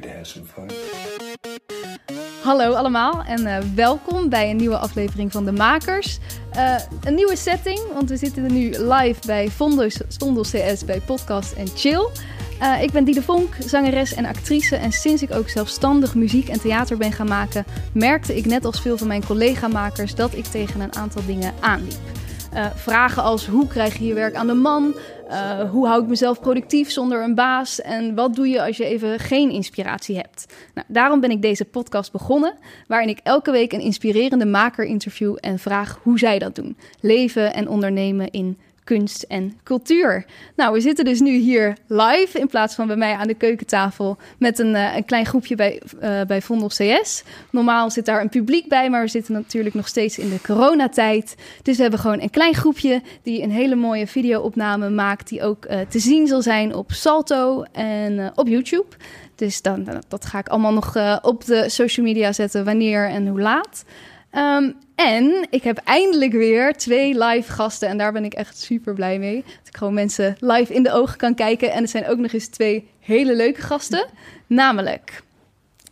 to have. Hallo allemaal en uh, welkom bij een nieuwe aflevering van De Makers. Uh, een nieuwe setting, want we zitten nu live bij Vondel CS bij Podcast en Chill. Uh, ik ben Diede Vonk, zangeres en actrice. En sinds ik ook zelfstandig muziek en theater ben gaan maken, merkte ik net als veel van mijn collega-makers dat ik tegen een aantal dingen aanliep. Uh, vragen als hoe krijg je je werk aan de man? Uh, hoe hou ik mezelf productief zonder een baas? En wat doe je als je even geen inspiratie hebt? Nou, daarom ben ik deze podcast begonnen, waarin ik elke week een inspirerende maker interview en vraag hoe zij dat doen. Leven en ondernemen in kunst en cultuur. Nou, we zitten dus nu hier live in plaats van bij mij aan de keukentafel met een, uh, een klein groepje bij, uh, bij Vondel CS. Normaal zit daar een publiek bij, maar we zitten natuurlijk nog steeds in de coronatijd. Dus we hebben gewoon een klein groepje die een hele mooie videoopname maakt, die ook uh, te zien zal zijn op Salto en op YouTube. Dus dan, dat ga ik allemaal nog op de social media zetten, wanneer en hoe laat. Um, en ik heb eindelijk weer twee live gasten. En daar ben ik echt super blij mee. Dat ik gewoon mensen live in de ogen kan kijken. En het zijn ook nog eens twee hele leuke gasten. Namelijk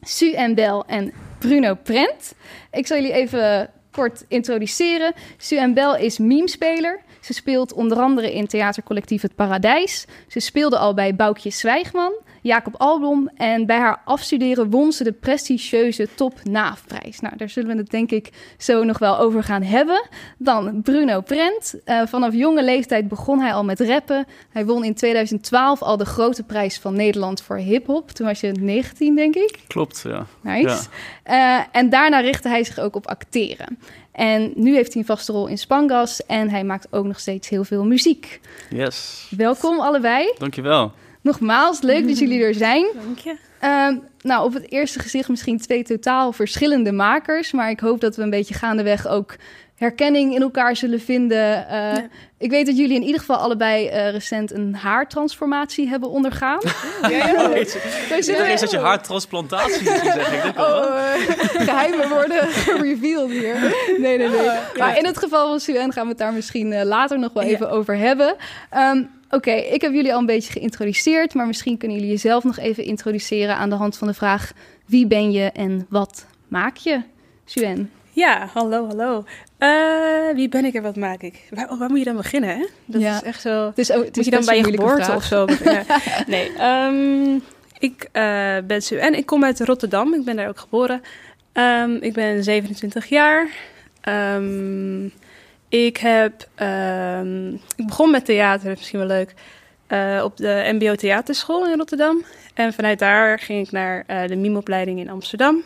Su en Bel en Bruno Prent. Ik zal jullie even kort introduceren. Su en Bel is memespeler. Ze speelt onder andere in theatercollectief Het Paradijs. Ze speelde al bij Boukje Zwijgman. Jacob Albom. En bij haar afstuderen won ze de prestigieuze Top Naafprijs. Nou, daar zullen we het denk ik zo nog wel over gaan hebben. Dan Bruno Prent. Uh, vanaf jonge leeftijd begon hij al met rappen. Hij won in 2012 al de grote prijs van Nederland voor hip-hop. Toen was je 19, denk ik. Klopt, ja. Nice. Ja. Uh, en daarna richtte hij zich ook op acteren. En nu heeft hij een vaste rol in Spangas en hij maakt ook nog steeds heel veel muziek. Yes. Welkom allebei. Dankjewel. Nogmaals, leuk dat jullie er zijn. Dank je. Uh, nou, op het eerste gezicht misschien twee totaal verschillende makers. Maar ik hoop dat we een beetje gaandeweg ook herkenning in elkaar zullen vinden. Uh, ja. Ik weet dat jullie in ieder geval allebei uh, recent een haartransformatie hebben ondergaan. Ja, ja. Weet je, is dat je haartransplantatie zeggen. Ik oh, uh, geheimen worden revealed hier. Nee, nee, nee. Oh, maar in het geval van Suen gaan we het daar misschien later nog wel even over hebben. Um, Oké, okay, ik heb jullie al een beetje geïntroduceerd, maar misschien kunnen jullie jezelf nog even introduceren aan de hand van de vraag: wie ben je en wat maak je? Suen. Ja, hallo, hallo. Uh, wie ben ik en wat maak ik? Waar, waar moet je dan beginnen? Hè? Dat ja. is echt zo. Het is ook, het moet je dan bij je geboorte vraag. of zo beginnen? nee, um, ik uh, ben Suen. Ik kom uit Rotterdam. Ik ben daar ook geboren. Um, ik ben 27 jaar. Um, ik heb, ik begon met theater, misschien wel leuk, uh, op de MBO Theaterschool in Rotterdam. En vanuit daar ging ik naar uh, de mimeopleiding in Amsterdam.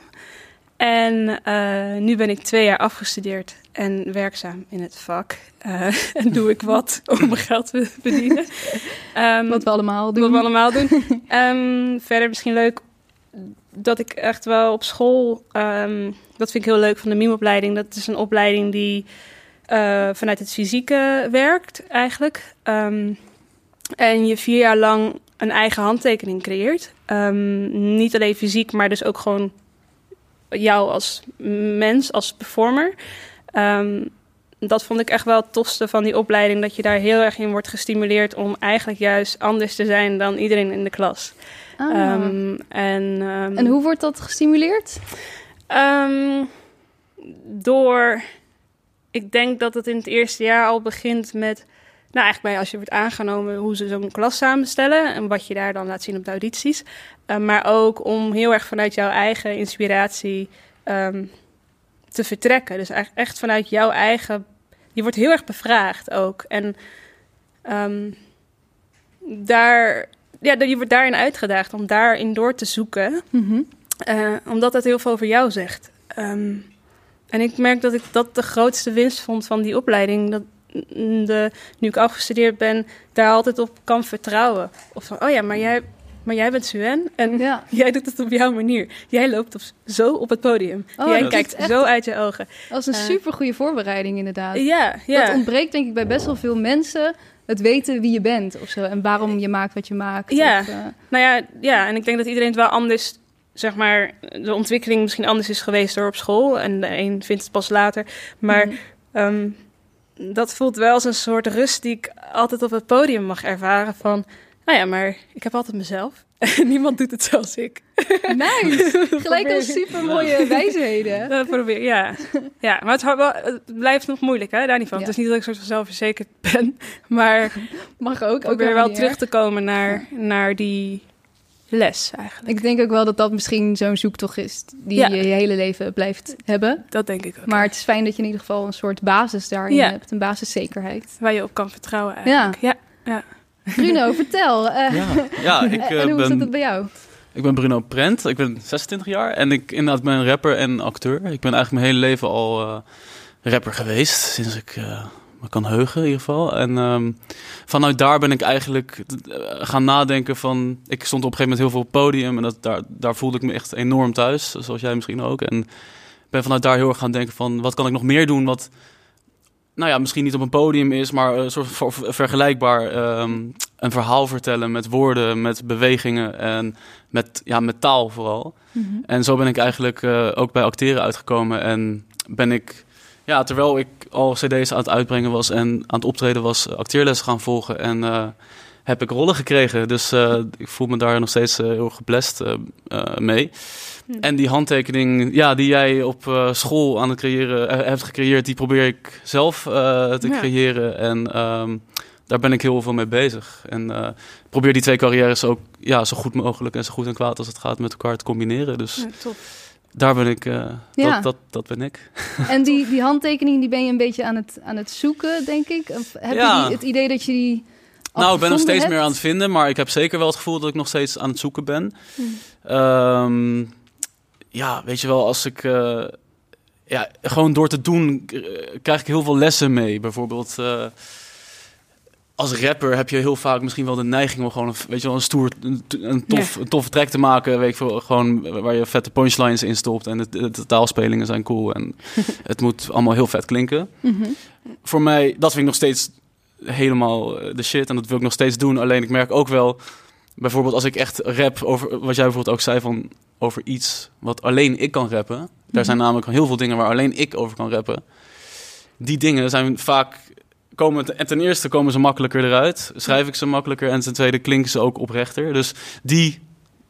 En uh, nu ben ik twee jaar afgestudeerd en werkzaam in het vak. en doe ik wat om mijn geld te verdienen. Um, wat we allemaal doen. Wat we allemaal doen. um, verder misschien leuk dat ik echt wel op school, dat vind ik heel leuk van de mimeopleiding. Dat is een opleiding die uh, vanuit het fysieke werkt eigenlijk. En je vier jaar lang een eigen handtekening creëert. Niet alleen fysiek, maar dus ook gewoon jou als mens, als performer. Um, dat vond ik echt wel het tofste van die opleiding. Dat je daar heel erg in wordt gestimuleerd om eigenlijk juist anders te zijn dan iedereen in de klas. Ah. Um, en, um, en hoe wordt dat gestimuleerd? Um, door ik denk dat het in het eerste jaar al begint met, nou eigenlijk bij als je wordt aangenomen, hoe ze zo'n klas samenstellen en wat je daar dan laat zien op de audities. Uh, maar ook om heel erg vanuit jouw eigen inspiratie um, te vertrekken. Dus echt vanuit jouw eigen, je wordt heel erg bevraagd ook. En um, daar, ja, je wordt daarin uitgedaagd om daarin door te zoeken. Mm -hmm. uh, omdat dat heel veel over jou zegt. Um, en ik merk dat ik dat de grootste winst vond van die opleiding. Dat de, nu ik afgestudeerd ben, daar altijd op kan vertrouwen. Of van, oh ja, maar jij, maar jij bent Suen en ja. jij doet het op jouw manier. Jij loopt op, zo op het podium. Oh, jij kijkt zo uit je ogen. Dat is een uh, super goede voorbereiding inderdaad. Ja, ja. Dat ontbreekt denk ik bij best wel veel mensen het weten wie je bent of zo en waarom je maakt wat je maakt. Ja, of, uh... nou ja, ja, en ik denk dat iedereen het wel anders zeg maar, de ontwikkeling misschien anders is geweest door op school. En de een vindt het pas later. Maar mm. um, dat voelt wel als een soort rust die ik altijd op het podium mag ervaren. Van, nou ja, maar ik heb altijd mezelf. Niemand doet het zoals ik. Nice. Gelijk al super mooie wijsheden. Dat probeer ja. ja, maar het, wel, het, blijft nog moeilijk, hè? Daar niet van. Het is niet dat ik soort van zelfverzekerd ben, maar mag ook. Ook weer wel terug te komen naar, naar die les eigenlijk. Ik denk ook wel dat dat misschien zo'n zoektocht is die je je hele leven blijft hebben. Dat denk ik ook. Maar het is fijn dat je in ieder geval een soort basis daarin hebt, een basiszekerheid. Waar je op kan vertrouwen eigenlijk. Ja. ja. Bruno, vertel. Uh, ja. ja, ik, en hoe ben, zit het bij jou? Ik ben Bruno Prent, ik ben 26 jaar en ik inderdaad ben rapper en acteur. Ik ben eigenlijk mijn hele leven al uh, rapper geweest, sinds ik me kan heugen in ieder geval. En um, vanuit daar ben ik eigenlijk gaan nadenken van... Ik stond op een gegeven moment heel veel op het podium en dat, daar, daar voelde ik me echt enorm thuis, zoals jij misschien ook. En ben vanuit daar heel erg gaan denken van, wat kan ik nog meer doen wat nou ja, misschien niet op een podium is, maar een soort vergelijkbaar um, een verhaal vertellen met woorden, met bewegingen en met, ja, met taal vooral. Mhm. En zo ben ik eigenlijk uh, ook bij acteren uitgekomen en ben ik, ja, terwijl ik al cd's aan het uitbrengen was en aan het optreden was, acteerles gaan volgen en uh, heb ik rollen gekregen. Dus uh, ik voel me daar nog steeds heel geblest mee. Hm. En die handtekening ja, die jij op school aan het creëren hebt gecreëerd, die probeer ik zelf te ja. creëren. En um, daar ben ik heel veel mee bezig. En probeer die twee carrières ook ja, zo goed mogelijk en zo goed en kwaad als het gaat met elkaar te combineren. Dus ja. Daar ben ik, ja. dat, dat, dat ben ik. En die, die handtekening die ben je een beetje aan het, aan het zoeken, denk ik? Of heb ja. je die, het idee dat je die nou, ik ben nog steeds hebt? meer aan het vinden, maar ik heb zeker wel het gevoel dat ik nog steeds aan het zoeken ben. Hm. Um, ja, weet je wel, als ik. Uh, ja, gewoon door te doen uh, krijg ik heel veel lessen mee. Bijvoorbeeld. Uh, als rapper heb je heel vaak misschien wel de neiging om gewoon een, weet je wel, een stoer, een, een tof, een toffe track te maken. Weet je, gewoon waar je vette punchlines in stopt. En de, taalspelingen zijn cool. En het moet allemaal heel vet klinken. Mm -hmm. Voor mij, dat vind ik nog steeds helemaal de shit. En dat wil ik nog steeds doen. Alleen ik merk ook wel, bijvoorbeeld als ik echt rap over wat jij bijvoorbeeld ook zei van over iets wat alleen ik kan rappen. Daar mhm. zijn namelijk heel veel dingen waar alleen ik over kan rappen. Die dingen zijn vaak komen en ten eerste komen ze makkelijker eruit, schrijf ik ze makkelijker en ten tweede klinken ze ook oprechter. Dus die,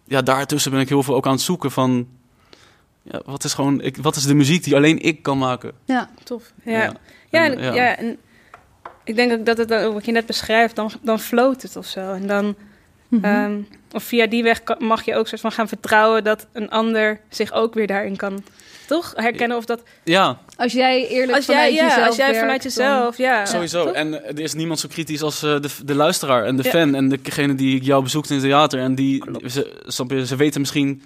ja, daartussen ben ik heel veel ook aan het zoeken van, ja, wat is gewoon, ik, wat is de muziek die alleen ik kan maken? Ja, tof. Ja, ja, ja, en, ja. ja en ik denk ook dat het, wat je net beschrijft, dan, dan floot het of zo. En dan Mhm. Ehm, of via die weg mag je ook soort van gaan vertrouwen dat een ander zich ook weer daarin kan. Toch? Herkennen of dat. Ja. Als jij eerlijk als vanuit jij, ja, Als jij vanuit jezelf, ja. Sowieso. En er is niemand zo kritisch als uh, de, de luisteraar en de fan en degene die jou bezoekt in het theater. En die, ze, ze weten misschien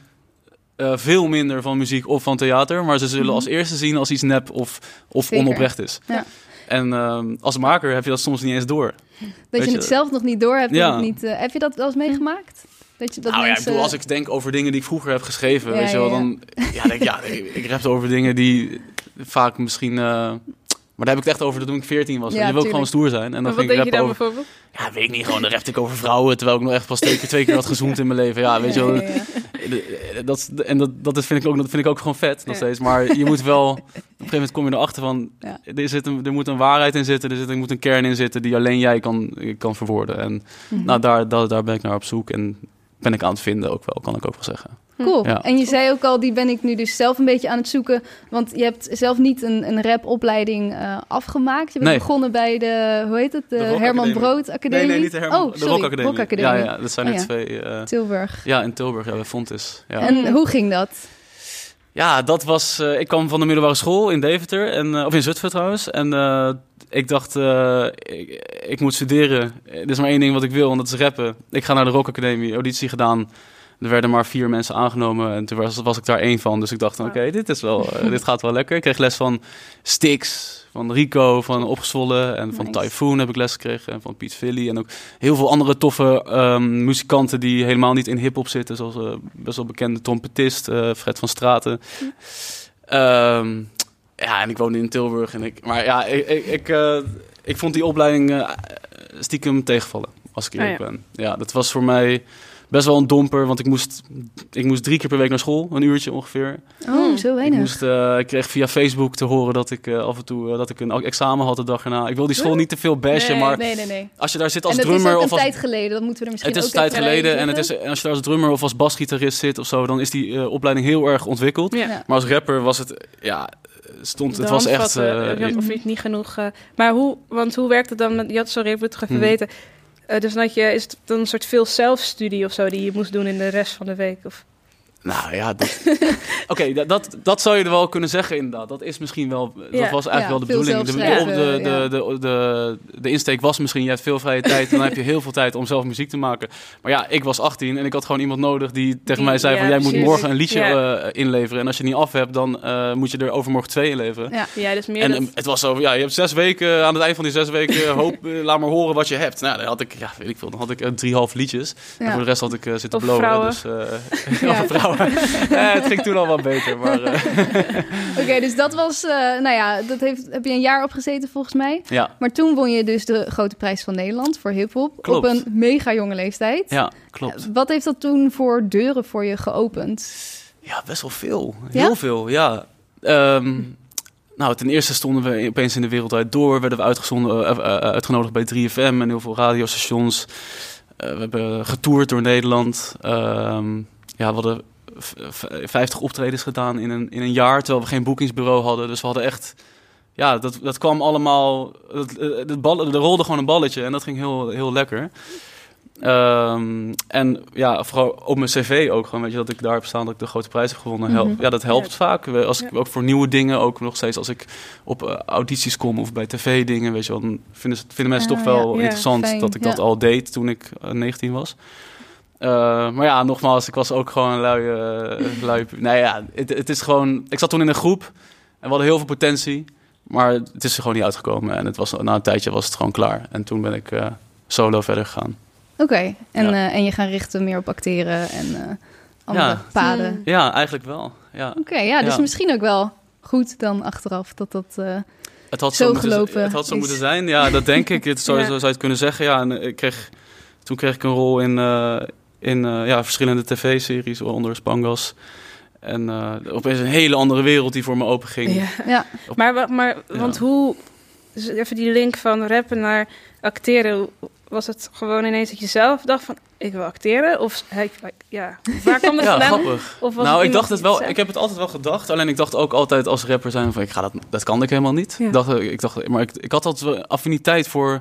uh, veel minder van muziek of van theater, maar ze zullen mm -hmm. als eerste zien als iets nep of, of onoprecht is. Ja. En um, als maker heb je dat soms niet eens door. Dat je, je, het zelf nog niet door hebt. Ja. Niet, uh, heb je dat wel eens meegemaakt? Dat je, dat nou mensen... ja, ik bedoel, als ik denk over dingen die ik vroeger heb geschreven, ja, weet je wel, dan... Ja, denk, ja ik, ik heb over dingen die vaak misschien... Uh, maar daar heb ik het echt over toen ik 14 was. Ja, je wil ook gewoon stoer zijn. En dan ging ik je over... bijvoorbeeld? Ja, weet ik niet. Gewoon dan rapte ik over vrouwen. Terwijl ik nog echt pas twee, twee keer had gezoend in mijn leven. Ja, weet je wel. Dat, en dat, dat, vind ik ook, dat vind ik ook gewoon vet nog steeds. Maar je moet wel... Op een gegeven moment kom je erachter van... Er, zit een, er moet een waarheid in zitten. Er, zit, er moet een kern in zitten die alleen jij kan, kan verwoorden. En mm -hmm. nou, daar, daar, daar ben ik naar op zoek. En ben ik aan het vinden ook wel, kan ik ook wel zeggen. Cool. Ja. En je zei ook al, die ben ik nu dus zelf een beetje aan het zoeken. Want je hebt zelf niet een, een rapopleiding uh, afgemaakt. Je bent nee. begonnen bij de, hoe heet het? De, de Herman Brood Academie. Nee, nee, niet de Herman, oh, de Rock Academie. Rock Academie. Ja, ja, dat zijn er oh, ja. twee. Uh, Tilburg. Ja, in Tilburg, ja, bij Fontis. Ja. En hoe ging dat? Ja, dat was... Uh, ik kwam van de middelbare school in Deventer, en, of in Zutphen trouwens. En ik dacht, ik, ik, moet studeren. Er is maar één ding wat ik wil, en dat is rappen. Ik ga naar de Rock Academie, auditie gedaan er werden maar vier mensen aangenomen en toen was, was ik daar één van. Dus ik dacht, oké, dit is wel, uh, dit gaat wel lekker. Ik kreeg les van Stix, van Rico, van Opgezwollen en van nice. Typhoon heb ik les gekregen. En van Piet Philly en ook heel veel andere toffe um, muzikanten die helemaal niet in hip-hop zitten. Zoals uh, best wel bekende trompetist uh, Fred van Straten. Um, ja, en ik woonde in Tilburg. En ik, maar ja, ik, ik, ik, ik vond die opleiding stiekem tegenvallen, als ik eerlijk oh, ja. ben. Ja, dat was voor mij best wel een domper, want ik moest, ik moest drie keer per week naar school, een uurtje ongeveer. Oh, zo Ik, weinig. moest, eh, ik kreeg via Facebook te horen dat ik eh, af en toe eh, dat ik een examen had de dag erna. Ik wil die school niet te veel bashen, Nee, maar Nee, nee, nee. als je daar zit als en het drummer is ook of een als tijd geleden, dat moeten we er misschien het is ook een tijd geleden en het is, en als je daar als drummer of als basgitarist zit of zo, dan is die eh, opleiding heel erg ontwikkeld. Ja. Ja. Maar als rapper was het, ja, stond, De het was echt... of niet, niet genoeg. maar hoe, want hoe werkt het dan met, ja, sorry, ik moet het even Hmm. weten. Eh, dus dat je, is het dan een soort veel zelfstudie of zo die je moest doen in de rest van de week? Of? Nou ja, dat- oké, dat, dat, dat zou je er wel kunnen zeggen inderdaad. Dat is misschien wel, dat was eigenlijk Ja, wel de bedoeling. De, de, de, ja. de, de, de, de insteek was misschien, je hebt veel vrije tijd, dan heb je heel veel tijd om zelf muziek te maken. Maar ja, ik was 18 en ik had gewoon iemand nodig die tegen Die- mij zei ja, van, jij moet morgen een liedje Ja. eh, inleveren. En als je het niet af hebt, dan eh, moet je er overmorgen twee inleveren. Ja. Ja, dus meer En dat- eh, het was zo, ja, je hebt zes weken, aan het eind van die zes weken, hoop, laat maar horen wat je hebt. Nou, dan had ik, ja, weet ik veel, dan had ik eh, drieënf liedjes. En voor de rest had ik eh, zitten blowen. vrouwen. Dus, eh vrouwen. Eh, het ging toen al wat beter, maar eh, Oké, dus dat was, eh, nou ja, dat heeft, heb je een jaar opgezeten volgens mij. ja, Maar toen won je dus de Grote Prijs van Nederland voor hip-hop. Op een mega jonge leeftijd. ja, klopt. Wat heeft dat toen voor deuren voor je geopend? Ja, best wel veel. Ja? Heel veel, ja. Ehm, nou, ten eerste stonden we opeens in de wereld uit door. Werden we uitgezonden, eh, eh, uitgenodigd bij 3FM en heel veel radiostations. Eh, we hebben getoerd door Nederland. Ehm, ja, we hadden 50 optredens gedaan in een, in een jaar, terwijl we geen boekingsbureau hadden. Dus we hadden echt... Ja, dat, dat kwam allemaal... Het, het, het bal, er rolde gewoon een balletje en dat ging heel, heel lekker. Ehm, en ja, vooral op mijn cv ook gewoon, weet je, dat ik daar heb staan dat ik de grote prijs heb gewonnen. Hel- Mhm. Ja, dat helpt Ja. vaak. We- Als ik Ja. ook voor nieuwe dingen, ook nog steeds als ik op eh, audities kom of bij tv-dingen, weet je wel, dan vinden, ze- vinden mensen Ah, toch wel ja. Interessant dat ik dat al deed toen ik eh, 19 was. Eh, maar ja, nogmaals, ik was ook gewoon een lui... eh, lui nee ja, het, het is gewoon... Ik zat toen in een groep en we hadden heel veel potentie. Maar het is er gewoon niet uitgekomen. En het was, na een tijdje was het gewoon klaar. En toen ben ik eh, solo verder gegaan. Oké, en, Ja. eh, en je gaan richten meer op acteren en eh, andere Ja. paden. Hmm. Oké, Ja, eigenlijk wel. Ja. ja, dus Ja. misschien ook wel goed dan achteraf dat dat... eh, Het had Zo zo, moeten, gelopen het had zo is. moeten zijn. Ja, dat denk ik. Het zou, zou je het kunnen zeggen. Ja, en ik kreeg, toen kreeg ik een rol in, eh, in eh, ja, verschillende tv-series, onder Spangas. En eh, opeens een hele andere wereld die voor me open ging. Ja. ja, Maar, wa- maar Ja. want hoe, dus even die link van rappen naar acteren, was het gewoon ineens dat je zelf dacht van, ik wil acteren? Of, hey, ja, waar kwam het Ja, vandaan? grappig. Of was nou, ik dacht het wel. zei? Ik heb het altijd wel gedacht. Alleen ik dacht ook altijd als rapper zijn van ik ga dat, dat kan ik helemaal niet. Ja. Dacht, ik dacht, maar ik, ik had altijd affiniteit voor.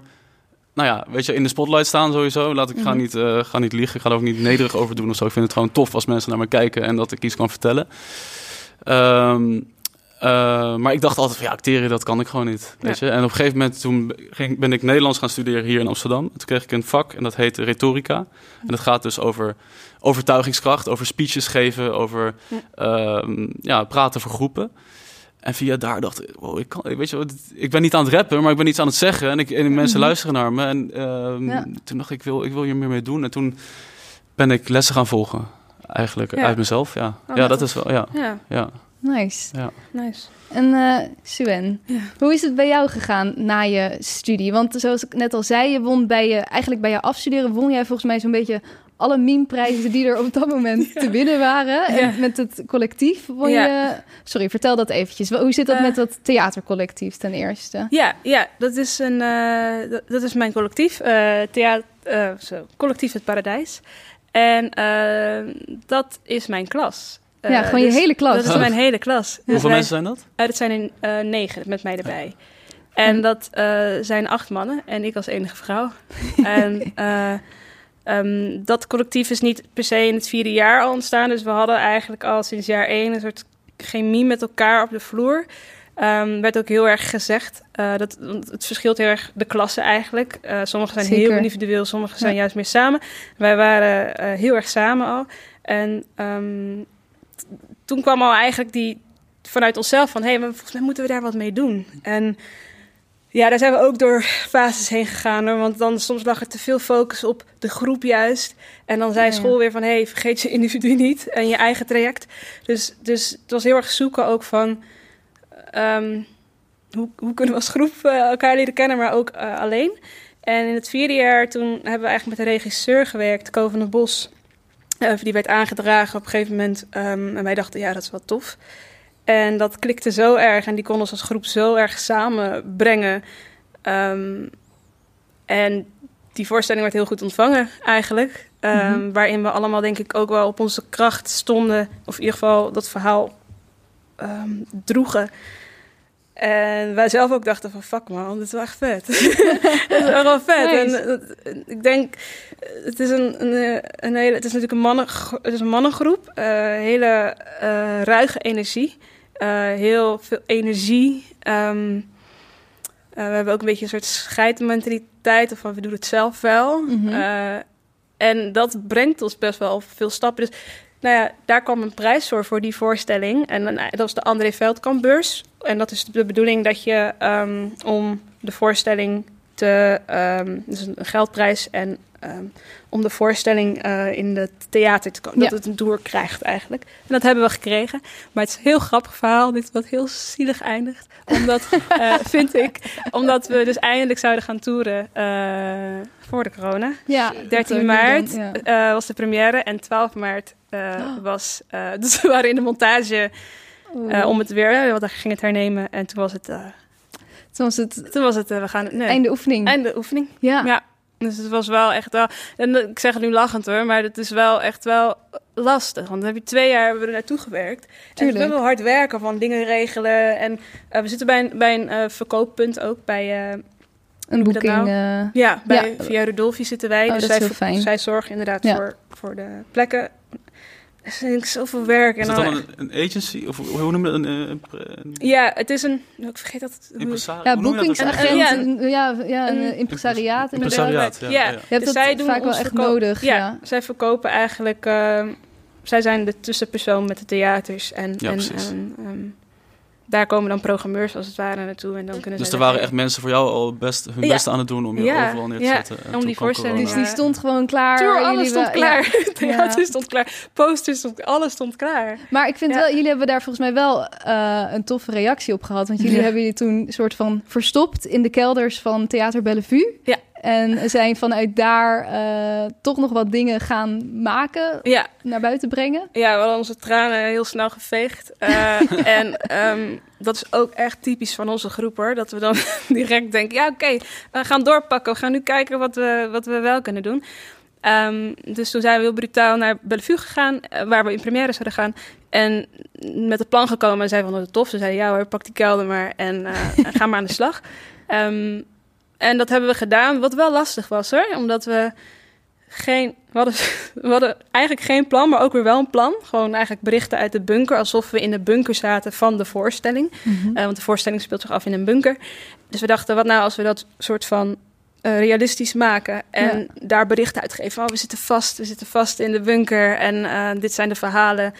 Nou ja, weet je, in de spotlight staan sowieso. Laat ik ga, Mhm. niet, ga niet liegen. Ik ga er ook niet nederig over doen of zo. Ik vind het gewoon tof als mensen naar me kijken en dat ik iets kan vertellen. Ehm, eh, maar ik dacht altijd van ja, acteren, dat kan ik gewoon niet. Weet je? En op een gegeven moment toen ging, ben ik Nederlands gaan studeren hier in Amsterdam. En toen kreeg ik een vak en dat heet retorica. En dat gaat dus over overtuigingskracht, over speeches geven, over Ja. ehm, ja, praten voor groepen. En via daar dacht ik, wow, ik, kan, weet je, wat, ik ben niet aan het rappen, maar ik ben iets aan het zeggen. En, ik, en mensen Mhm. luisteren naar me. En ehm, Ja. toen dacht ik, ik wil, ik wil hier meer mee doen. En toen ben ik lessen gaan volgen. Eigenlijk Ja. uit mezelf, ja. Oh, ja, dat is wel, ja. Ja, ja. nice. nice. En eh Suen, Ja. hoe is het bij jou gegaan na je studie? Want zoals ik net al zei, je won bij je, eigenlijk bij je afstuderen, won jij volgens mij zo'n beetje alle memeprijzen die er op dat moment te winnen waren. En Ja. met het collectief Ja. je... Sorry, vertel dat eventjes. Hoe zit dat Eh. met dat theatercollectief ten eerste? Ja, ja dat, is een, eh, dat, dat is mijn collectief. eh thea- eh, zo, collectief Het Paradijs. En eh, dat is mijn klas. Eh, ja, gewoon je dus hele klas. Dat is mijn hele klas. Dus Hoeveel wij- mensen zijn dat? Dat zijn er eh, negen, met mij erbij. En dat eh, zijn acht mannen en ik als enige vrouw. en eh, ehm, dat collectief is niet per se in het vierde jaar al ontstaan. Dus we hadden eigenlijk al sinds jaar één een soort chemie met elkaar op de vloer. Ehm, werd ook heel erg gezegd. eh, dat, het verschilt heel erg de klassen eigenlijk. Eh sommige zijn Zeker. heel individueel, sommige zijn Ja. juist meer samen. Wij waren eh, heel erg samen al. En ehm, toen kwam al eigenlijk die vanuit onszelf van... hé, hey, maar volgens mij moeten we daar wat mee doen. En ja, daar zijn we ook door fases heen gegaan. Hoor, want dan soms lag er te veel focus op de groep juist. En dan zei Ja, ja. school weer van... hé, hey, vergeet je individu niet en je eigen traject. Dus, dus het was heel erg zoeken ook van... ehm, hoe, hoe kunnen we als groep eh, elkaar leren kennen, maar ook eh, alleen. En in het vierde jaar toen hebben we eigenlijk met een regisseur gewerkt, Ko van den Bos. Eh, die werd aangedragen op een gegeven moment. ehm, en wij dachten, ja, dat is wel tof. En dat klikte zo erg en die kon ons als groep zo erg samenbrengen. Ehm, en die voorstelling werd heel goed ontvangen eigenlijk. Ehm, Mhm. Waarin we allemaal denk ik ook wel op onze kracht stonden. Of in ieder geval dat verhaal ehm, droegen. En wij zelf ook dachten van fuck man, dit is wel echt vet. dat is wel vet. Nice. En ik denk, het is een, een, een hele, het is natuurlijk een, mannen, het is een mannengroep. eh, hele eh, ruige energie. Eh, heel veel energie. Eh, we hebben ook een beetje een soort scheidmentaliteit. Of van we doen het zelf wel. Mhm. Eh, en dat brengt ons best wel veel stappen. Dus nou ja, daar kwam een prijs voor, voor die voorstelling. En dat was de André Veldkampbeurs. En dat is de bedoeling dat je ehm, om de voorstelling te... ehm dus een geldprijs en om de voorstelling eh, in het theater te komen. Ja. Dat het een door krijgt eigenlijk. En dat hebben we gekregen. Maar het is een heel grappig verhaal. Dit wat heel zielig eindigt. Omdat, eh, vind ik, omdat we dus eindelijk zouden gaan toeren eh, voor de corona. Ja, 13 dat, maart dan, ja. eh, was de première en 12 maart eh, Oh. was... eh, dus we waren in de montage eh, om het weer... Want we gingen het hernemen en toen was het... eh, Toen was het toen was het... we gaan... Nee, einde oefening. einde oefening. ja. Ja. Dus het was wel echt wel... En ik zeg het nu lachend hoor, maar het is wel echt wel lastig. Want dan heb je twee jaar hebben we er naartoe gewerkt. En het is Tuurlijk. wel hard werken van dingen regelen. En eh, we zitten bij een, bij een eh, verkooppunt ook bij... eh, een boeking. nou? Ja, bij Ja. via Rudolfi zitten wij. Oh, dus zij, zij zorgen inderdaad Ja. voor, voor de plekken. Is ik zoveel werk. Is En dat dan dan een, een agency? Of hoe noem je dat? Een, eh, een, pre- een Ja, het is een... Ik vergeet dat... impresario? ja, boekingsagent. Ja, een- Ja, ja, een impresariaat. Impresariaat, ja. Ja. ja. Je hebt Dus dat zij doen vaak wel echt verkoop- nodig. Ja, Ja. zij verkopen eigenlijk... eh, zij zijn de tussenpersoon met de theaters. En, Ja, en, precies. en, ehm, daar komen dan programmeurs als het ware naartoe. En dan kunnen Dus er waren echt mensen voor jou al best, hun Ja. best aan het doen om je Ja, overal neer te ja. zetten. En Om die voorstelling, corona. Dus die stond gewoon klaar. Tour, Jullie alles stond klaar. theater Ja. stond klaar. Posters stond... Alles stond klaar. Maar ik vind Ja. wel, jullie hebben daar volgens mij wel eh, een toffe reactie op gehad. Want jullie Ja. hebben je toen een soort van verstopt in de kelders van Theater Bellevue. Ja. En zijn vanuit daar eh, toch nog wat dingen gaan maken, Ja, naar buiten brengen. Ja, we hadden onze tranen heel snel geveegd. Eh, en ehm, dat is ook echt typisch van onze groep hoor. Dat we dan direct denken, ja oké, we gaan doorpakken. We gaan nu kijken wat we, wat we wel kunnen doen. Ehm, dus toen zijn we heel brutaal naar Bellevue gegaan, eh, waar we in première zouden gaan. En met het plan gekomen en zij vonden het tof. Ze zeiden, ja hoor, pak die kelder maar en eh, ga maar aan de slag. Ehm, en dat hebben we gedaan, wat wel lastig was hoor. Omdat we geen... We hadden, we hadden eigenlijk geen plan, maar ook weer wel een plan. Gewoon eigenlijk berichten uit de bunker, alsof we in de bunker zaten van de voorstelling. Eh, want de voorstelling speelt zich af in een bunker. Dus we dachten, wat nou als we dat soort van eh, realistisch maken en daar berichten uitgeven. Oh, we zitten vast, we zitten vast in de bunker en eh, dit zijn de verhalen.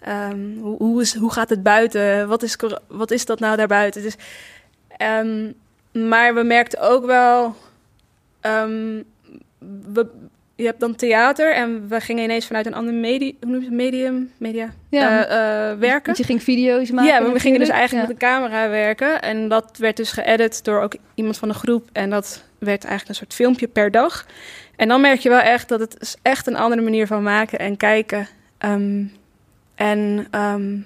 Ehm, hoe, hoe, is, hoe gaat het buiten? Wat is, wat is dat nou daarbuiten? Dus, ehm, maar we merkten ook wel... ehm, we, je hebt dan theater en we gingen ineens vanuit een ander medium, hoe noem je het, medium, media, Ja. eh, eh, werken. Want je ging video's maken. Ja, maar we gingen dus eigenlijk met een camera werken. En dat werd dus geëdit door ook iemand van de groep. En dat werd eigenlijk een soort filmpje per dag. En dan merk je wel echt dat het is echt een andere manier van maken en kijken. Ehm, en ehm,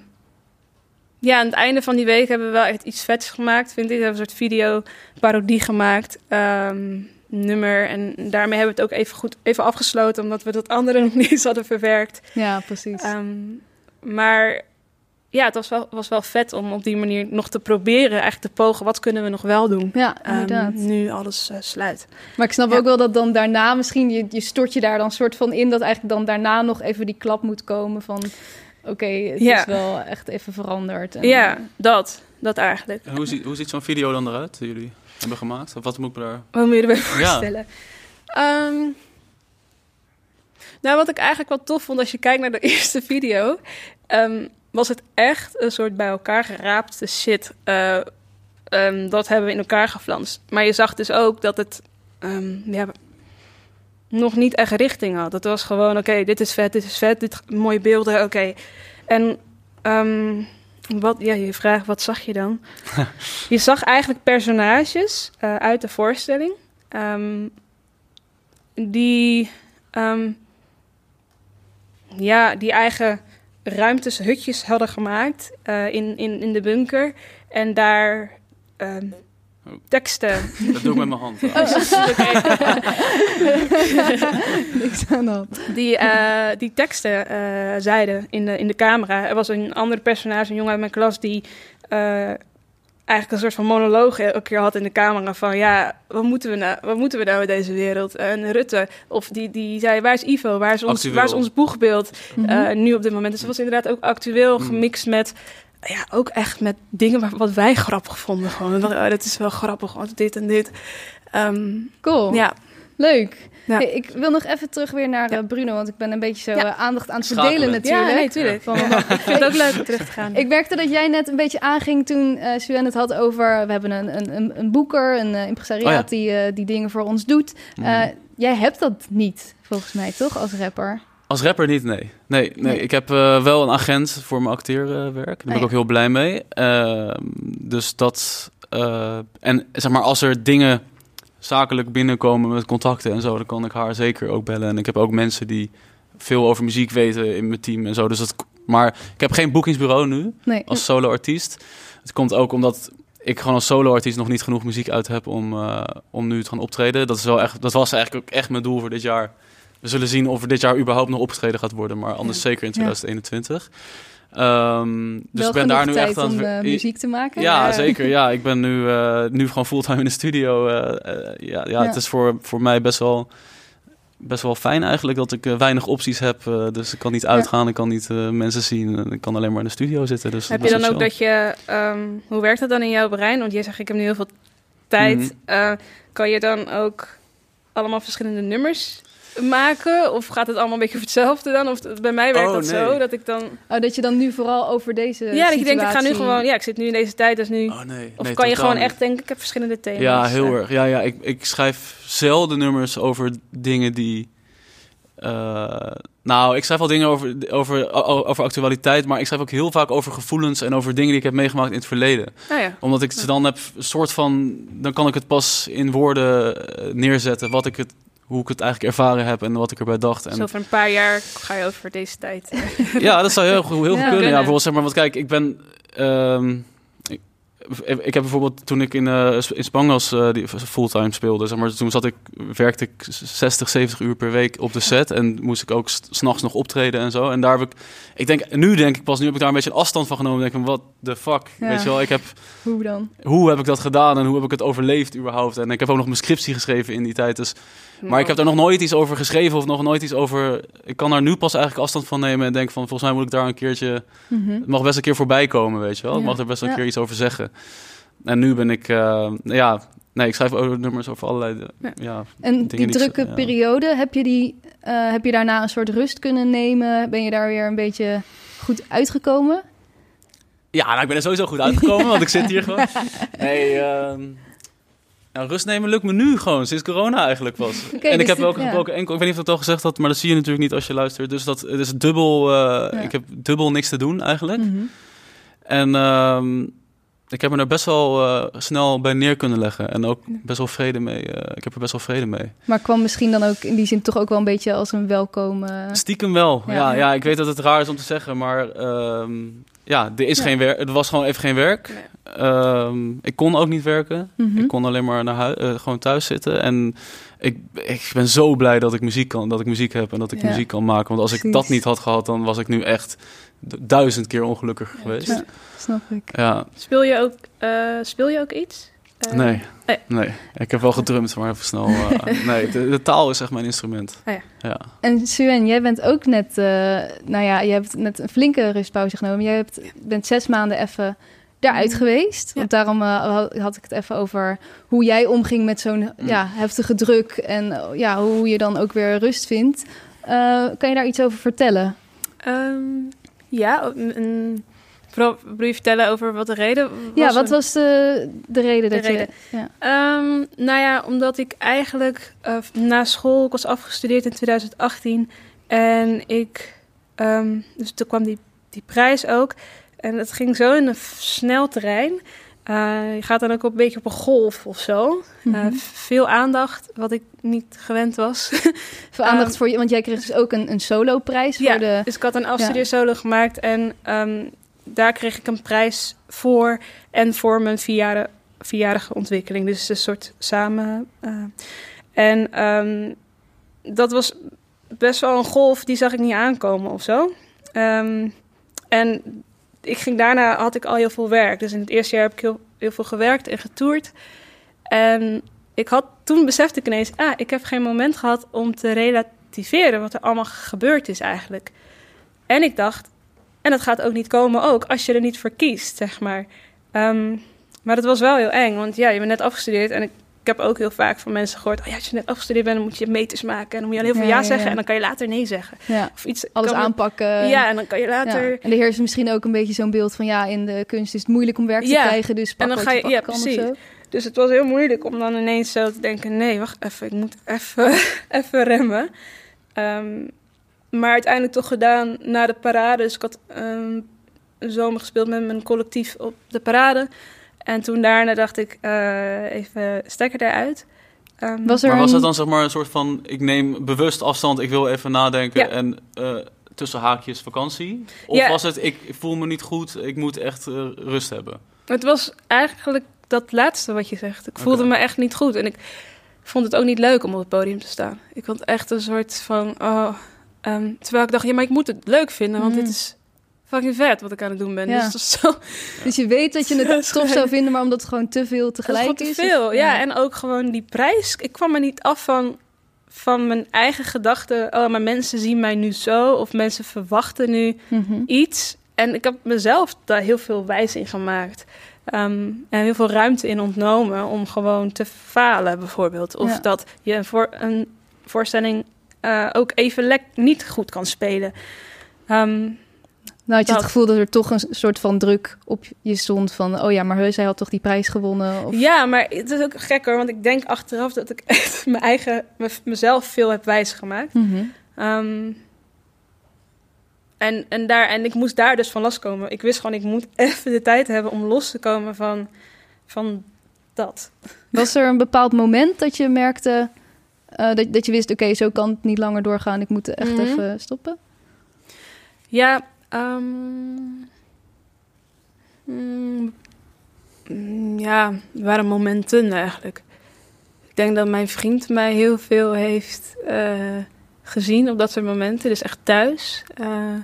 ja, aan het einde van die week hebben we wel echt iets vets gemaakt, vind ik. We hebben een soort video-parodie gemaakt. ehm, nummer. En daarmee hebben we het ook even goed even afgesloten, omdat we dat andere nog niet eens hadden verwerkt. Ja, precies. Ehm, maar ja, het was wel, was wel vet om op die manier nog te proberen, eigenlijk te pogen. Wat kunnen we nog wel doen? ja, Ehm, inderdaad. nu alles eh, sluit. Maar ik snap Ja. ook wel dat dan daarna misschien, je, je stort je daar dan soort van in, dat eigenlijk dan daarna nog even die klap moet komen van, oké, het Ja. is wel echt even veranderd. En, Ja, dat. Dat eigenlijk. En hoe ziet, hoe ziet zo'n video dan eruit die jullie hebben gemaakt? Of wat moet ik daar... Wat moet je erbij Ja. voorstellen? Ehm, nou, wat ik eigenlijk wel tof vond als je kijkt naar de eerste video, ehm, was het echt een soort bij elkaar geraapte shit. Eh, ehm, dat hebben we in elkaar geflanst. Maar je zag dus ook dat het ehm, ja, nog niet echt richting had. Het was gewoon, oké, dit is vet, dit is vet, dit mooie beelden, oké. En ehm, wat, ja, je vraagt, wat zag je dan? je zag eigenlijk personages eh, uit de voorstelling. ehm, die. ehm, ja, die eigen ruimtes, hutjes hadden gemaakt eh, in, in, in de bunker. En daar Oh. teksten. Dat doe ik met mijn hand. Niks aan de hand. Die, eh, die teksten eh, zeiden in de, in de camera. Er was een andere personage, een jongen uit mijn klas, die eh, eigenlijk een soort van monoloog elke keer had in de camera. Van ja, wat moeten we nou, wat moeten we nou met deze wereld? En Rutte, of die, die zei, waar is Ivo? Waar is ons, Actueel. waar is ons boegbeeld? Mhm. eh, nu op dit moment. Dus het was inderdaad ook actueel Mm. gemixt met. Ja, ook echt met dingen waar, wat wij grappig vonden. Gewoon, dat, oh, dat is wel grappig, want dit en dit. Ehm, cool. ja, Leuk. Ja. Hey, ik wil nog even terug weer naar Ja. eh, Bruno, want ik ben een beetje zo Ja. eh, aandacht aan het verdelen natuurlijk. ja nee, tuurlijk. Van, ik vind het ook leuk om terug te gaan. Ik merkte dat jij net een beetje aanging toen eh Suen het had over... We hebben een, een, een, een boeker, een impresariaat Oh ja. die, eh, die dingen voor ons doet. Mm. Eh, jij hebt dat niet, volgens mij, toch, als rapper? Als rapper niet, nee. Nee, nee. Nee. ik heb eh, wel een agent voor mijn acteerwerk. Daar ben Ah, ik ook heel blij mee. Ehm, dus dat... eh, en zeg maar, als er dingen zakelijk binnenkomen met contacten en zo... dan kan ik haar zeker ook bellen. En ik heb ook mensen die veel over muziek weten in mijn team en zo. Dus dat, maar ik heb geen boekingsbureau nu Nee. als solo-artiest. Het komt ook omdat ik gewoon als solo-artiest nog niet genoeg muziek uit heb om, eh, om nu te gaan optreden. Dat, is wel echt, dat was eigenlijk ook echt mijn doel voor dit jaar. We zullen zien of er dit jaar überhaupt nog opgetreden gaat worden, maar anders zeker in 2021. Ehm, dus Wel ik ben daar nu tijd echt aan om het eh, muziek te maken? Ja, zeker. Ja, ik ben nu, eh, nu gewoon fulltime in de studio. eh, eh, ja, ja, Ja. het is voor, voor mij best wel, best wel fijn eigenlijk dat ik weinig opties heb. dus ik kan niet uitgaan, ik kan niet eh, mensen zien. en Ik kan alleen maar in de studio zitten. Dus Heb je dan ook dat je, ehm, hoe werkt dat dan in jouw brein? Want jij zegt, ik heb nu heel veel tijd. Mhm. Eh, kan je dan ook allemaal verschillende nummers maken? Of gaat het allemaal een beetje over hetzelfde dan? Of bij mij werkt Oh, dat nee. zo, dat ik dan... Oh, dat je dan nu vooral over deze ja, dat je denkt, ik ga nu gewoon... Ja, ik zit nu in deze tijd, dus nu... Oh, nee. of Nee, kan je gewoon niet. echt denken, ik heb verschillende thema's. Ja, heel erg. Ja, ja ik, ik schrijf zelden nummers over dingen die. eh, nou, ik schrijf wel dingen over, over, over actualiteit, maar ik schrijf ook heel vaak over gevoelens en over dingen die ik heb meegemaakt in het verleden. Oh ja. Omdat ik ze dan heb, een soort van, dan kan ik het pas in woorden eh, neerzetten, wat ik het, hoe ik het eigenlijk ervaren heb en wat ik erbij dacht. En Zo over een paar jaar ga je over deze tijd. ja, dat zou heel, goed- heel goed Ja. kunnen. Ja, Kunnen. bijvoorbeeld, zeg maar, want kijk, ik ben. ehm, ik, ik heb bijvoorbeeld toen ik in, eh, in Spangos eh, die fulltime speelde, zeg maar, toen zat ik, werkte ik 60, 70 uur per week op de set en moest ik ook s- s'nachts nog optreden en zo. En daar heb ik, ik denk, nu denk ik pas, nu heb ik daar een beetje een afstand van genomen. Denk ik, wat de fuck, Ja. weet je wel? Ik heb, Hoe dan? hoe heb ik dat gedaan en hoe heb ik het overleefd überhaupt? En ik heb ook nog mijn scriptie geschreven in die tijd, dus maar ik heb daar nog nooit iets over geschreven of nog nooit iets over. Ik kan daar nu pas eigenlijk afstand van nemen en denk van volgens mij moet ik daar een keertje. Mhm. Het mag best een keer voorbij komen, weet je wel. Ik mag er best wel een keer iets over zeggen. En nu ben ik, eh, ja, nee, ik schrijf over nummers over allerlei. Ja. ja. En Dingen die die ik- drukke ja. periode, heb je, die, eh, heb je daarna een soort rust kunnen nemen? Ben je daar weer een beetje goed uitgekomen? Ja, nou, ik ben er sowieso goed uitgekomen, want ik zit hier gewoon. Nee, ehm, nou, rust nemen lukt me nu gewoon, sinds corona eigenlijk was. En ik dus heb dit- ook gebroken enkel. Ik weet niet of ik dat al gezegd had, maar dat zie je natuurlijk niet als je luistert. Dus dat het is dubbel. eh, Ik heb dubbel niks te doen eigenlijk. Mhm. En ehm, ik heb me er best wel eh, snel bij neer kunnen leggen. En ook best wel vrede mee. eh, ik heb er best wel vrede mee. Maar kwam misschien dan ook in die zin toch ook wel een beetje als een welkom... Stiekem wel. Ja. Ja, ja, ik weet dat het raar is om te zeggen. Maar ehm, ja, er is Ja. geen werk. Er was gewoon even geen werk. Nee. Ehm, ik kon ook niet werken. mhm. Ik kon alleen maar naar hui- eh, gewoon thuis zitten. En ik, ik ben zo blij dat ik muziek kan, dat ik muziek heb en dat ik Ja. muziek kan maken. Want als ik dat niet had gehad, dan was ik nu echt du- duizend keer ongelukkiger geweest. Ja. Snap ik. Ja, Speel je ook, eh, speel je ook iets? Eh, nee. nee. Nee, ik heb wel gedrumd, maar even snel. eh, nee, de, de taal is echt mijn instrument. Ah ja. ja. En Suen, jij bent ook net, eh, nou ja, je hebt net een flinke rustpauze genomen. Jij hebt, bent zes maanden even daaruit Mhm. geweest. Ja. Want daarom eh, had- ik het even over hoe jij omging met zo'n Mm. ja, heftige druk. En eh, ja, hoe je dan ook weer rust vindt. Eh, kan je daar iets over vertellen? Ehm, ja, een, wil je vertellen over wat de reden was? ja, wat was de, de reden De dat reden. je... Ja. Ehm, nou ja, omdat ik eigenlijk eh, na school, ik was afgestudeerd in 2018 en ik, ehm, dus toen kwam die, die prijs ook en het ging zo in een snel terrein Eh, je gaat dan ook een beetje op een golf of zo. Eh, Mhm. veel aandacht, wat ik niet gewend was. Veel aandacht Ehm, voor je, want jij kreeg dus ook een, een solo-prijs ja, voor de... dus ik had een afstudeersolo gemaakt en ehm, daar kreeg ik een prijs voor en voor mijn vierjarige, vierjarige ontwikkeling. Dus een soort samen. eh, en ehm, dat was best wel een golf, die zag ik niet aankomen of zo. Ehm, en ik ging daarna, had ik al heel veel werk. Dus in het eerste jaar heb ik heel, heel veel gewerkt en getoerd. En ik had, toen besefte ik ineens, ah, ik heb geen moment gehad om te relativeren wat er allemaal gebeurd is eigenlijk. En ik dacht, en dat gaat ook niet komen ook, als je er niet voor kiest, zeg maar. Ehm, maar het was wel heel eng, want ja, je bent net afgestudeerd en ik, ik heb ook heel vaak van mensen gehoord, oh ja, als je net afgestudeerd bent, dan moet je meters maken en dan moet je al heel veel Ja, ja, ja, zeggen en dan kan je later nee zeggen. Ja, Of iets, alles kan- aanpakken. Ja, en dan kan je Ja. later... En er heerst misschien ook een beetje zo'n beeld van... ja, in de kunst is het moeilijk om werk te krijgen... dus pak en dan wat ga je- ja, precies. zo. Dus het was heel moeilijk om dan ineens zo te denken: nee, wacht even, ik moet even, even remmen. Ehm, maar uiteindelijk toch gedaan na de parade. Dus ik had ehm, een zomer gespeeld met mijn collectief op de parade. En toen daarna dacht ik: eh, even stekker eruit. Ehm, Was er Maar was het dan zeg maar een soort van, ik neem bewust afstand, ik wil even nadenken Ja. en eh, tussen haakjes vakantie? Of Ja. was het, ik voel me niet goed, ik moet echt eh, rust hebben? Het was eigenlijk dat laatste wat je zegt. Ik voelde me echt niet goed. En ik vond het ook niet leuk om op het podium te staan. Ik vond echt een soort van... Oh, ehm, terwijl ik dacht, ja, maar ik moet het leuk vinden. Want Mhm. dit is fucking vet wat ik aan het doen ben. Ja. Dus zo Dus je weet dat je het tof zou vinden... maar omdat het gewoon te veel dat is tegelijk is? te of- veel. Ja. en ook gewoon die prijs. Ik kwam er niet af van, van mijn eigen gedachten. Oh, maar mensen zien mij nu zo. Of mensen verwachten nu Mhm. iets. En ik heb mezelf daar heel veel wijs in gemaakt. Ehm, en heel veel ruimte in ontnomen om gewoon te falen, bijvoorbeeld. Of Ja. dat je een, voor, een voorstelling eh, ook even niet goed kan spelen. Nou had je het gevoel dat er toch een soort van druk op je stond... van, oh ja, maar heus, hij had toch die prijs gewonnen? Of... Ja, maar het is ook gek hoor, want ik denk achteraf dat ik echt mijn eigen, me- mezelf veel heb wijsgemaakt. Mhm. Ehm, en, en, daar, en ik moest daar dus van loskomen. Ik wist gewoon, ik moet even de tijd hebben om los te komen van, van dat. Was er een bepaald moment dat je merkte... eh, dat, dat je wist, oké, zo kan het niet langer doorgaan. Ik moet echt Mhm. even stoppen? Ja, mm, mm, ja, er waren momenten eigenlijk. Ik denk dat mijn vriend mij heel veel heeft eh, gezien op dat soort momenten. Dus echt thuis. eh,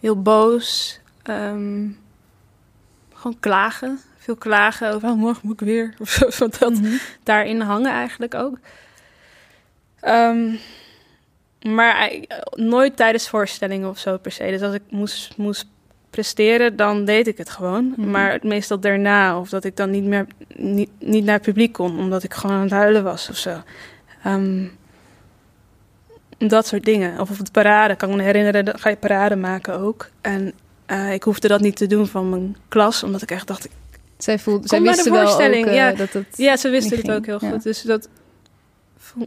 heel boos. ehm, gewoon klagen. Veel klagen over, oh, morgen moet ik weer. Of zo, van dat Mhm. daarin hangen eigenlijk ook. Ehm, maar nooit tijdens voorstellingen of zo per se. Dus als ik moest, moest presteren, dan deed ik het gewoon. Mhm. Maar meestal daarna, of dat ik dan niet meer niet, niet naar het publiek kon, omdat ik gewoon aan het huilen was of zo. Ehm, dat soort dingen. Of op de parade, kan ik me herinneren, dan ga je parade maken ook. En eh, ik hoefde dat niet te doen van mijn klas, omdat ik echt dacht, Zij, voelde, zij wisten wel ook voorstelling, eh, ja. dat het... Ja, ze wisten het ook heel ja. goed. Dus dat,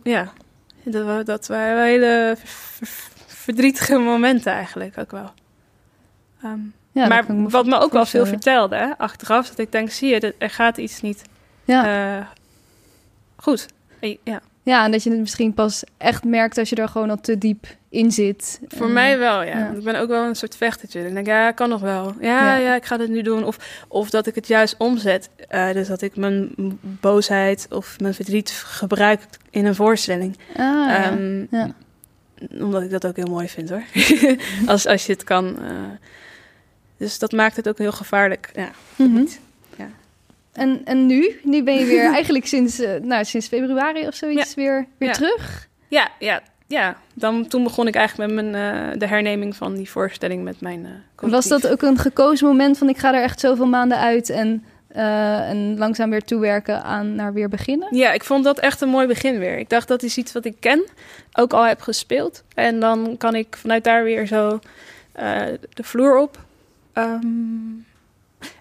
ja, dat, dat waren hele ver- ver- verdrietige momenten eigenlijk ook wel. Ehm, Ja, maar me wat me ook wel veel vertelde, hè, achteraf, dat ik denk, zie je, er gaat iets niet Ja. eh, goed. Ja, ja, en dat je het misschien pas echt merkt als je er gewoon al te diep in zit. voor mij wel, ja. Ik ben ook wel een soort vechtertje. Ik denk, ja, kan nog wel. Ja, Ja. ja, ik ga dit nu doen. Of, of dat ik het juist omzet. Eh, dus dat ik mijn boosheid of mijn verdriet gebruik in een voorstelling. Ah, ja. Ehm, Ja. Omdat ik dat ook heel mooi vind hoor. als, als je het kan. eh. dus dat maakt het ook heel gevaarlijk. Ja, Mhm. niet. En, en nu? Nu ben je weer eigenlijk sinds, eh, nou, sinds februari of zoiets weer, weer Ja. terug. ja, ja, ja. Dan, toen begon ik eigenlijk met mijn, eh, de herneming van die voorstelling met mijn eh Was dat ook een gekozen moment van ik ga er echt zoveel maanden uit en, en langzaam weer toewerken aan naar weer beginnen? Ja, ik vond dat echt een mooi begin weer. Ik dacht dat is iets wat ik ken, ook al heb gespeeld. En dan kan ik vanuit daar weer zo de vloer op. Ehm,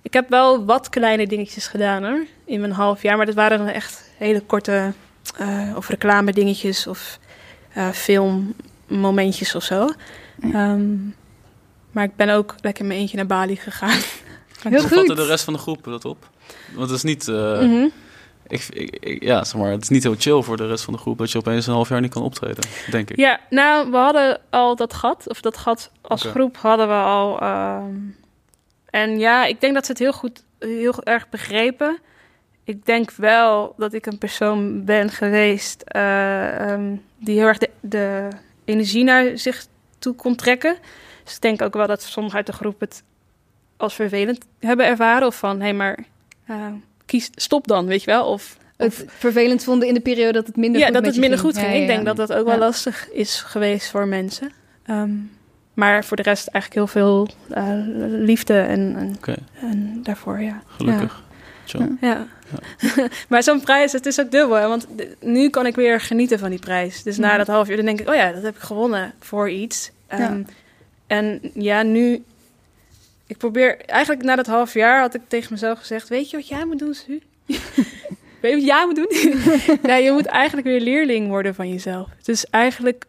ik heb wel wat kleine dingetjes gedaan hoor, in mijn half jaar. Maar dat waren dan echt hele korte, eh, of reclame dingetjes of eh, filmmomentjes of zo. Ja. Ehm, maar ik ben ook lekker in mijn eentje naar Bali gegaan. Heel Hoe vatte de rest van de groep dat op? Want het is niet... eh, Mhm. ik, ik, ik- ja, zeg maar, het is niet heel chill voor de rest van de groep... dat je opeens een half jaar niet kan optreden, denk ik. Ja, nou, we hadden al dat gat, of dat gat als groep hadden we al. En ja, ik denk dat ze het heel goed, heel erg begrepen. Ik denk wel dat ik een persoon ben geweest eh, ehm, die heel erg de, de energie naar zich toe kon trekken. Dus ik denk ook wel dat sommigen uit de groep het als vervelend hebben ervaren. Of van, hé, hey, maar eh, kies, stop dan, weet je wel. Of, Het vervelend vonden in de periode dat het minder ja, goed dat het minder ging. goed ging. Ja, Ik denk ja. dat dat ook wel lastig is geweest voor mensen. Ehm, maar voor de rest eigenlijk heel veel eh, liefde en, en, en daarvoor, ja. gelukkig. Chill. Ja. maar zo'n prijs, het is ook dubbel. Hè? Want nu kan ik weer genieten van die prijs. Dus na dat half uur, dan denk ik, oh ja, dat heb ik gewonnen voor iets. Ehm, Ja. En ja, nu... Ik probeer... Eigenlijk na dat half jaar had ik tegen mezelf gezegd... Weet je wat jij moet doen, Su? Weet je wat jij moet doen? nee, je moet eigenlijk weer leerling worden van jezelf. Dus eigenlijk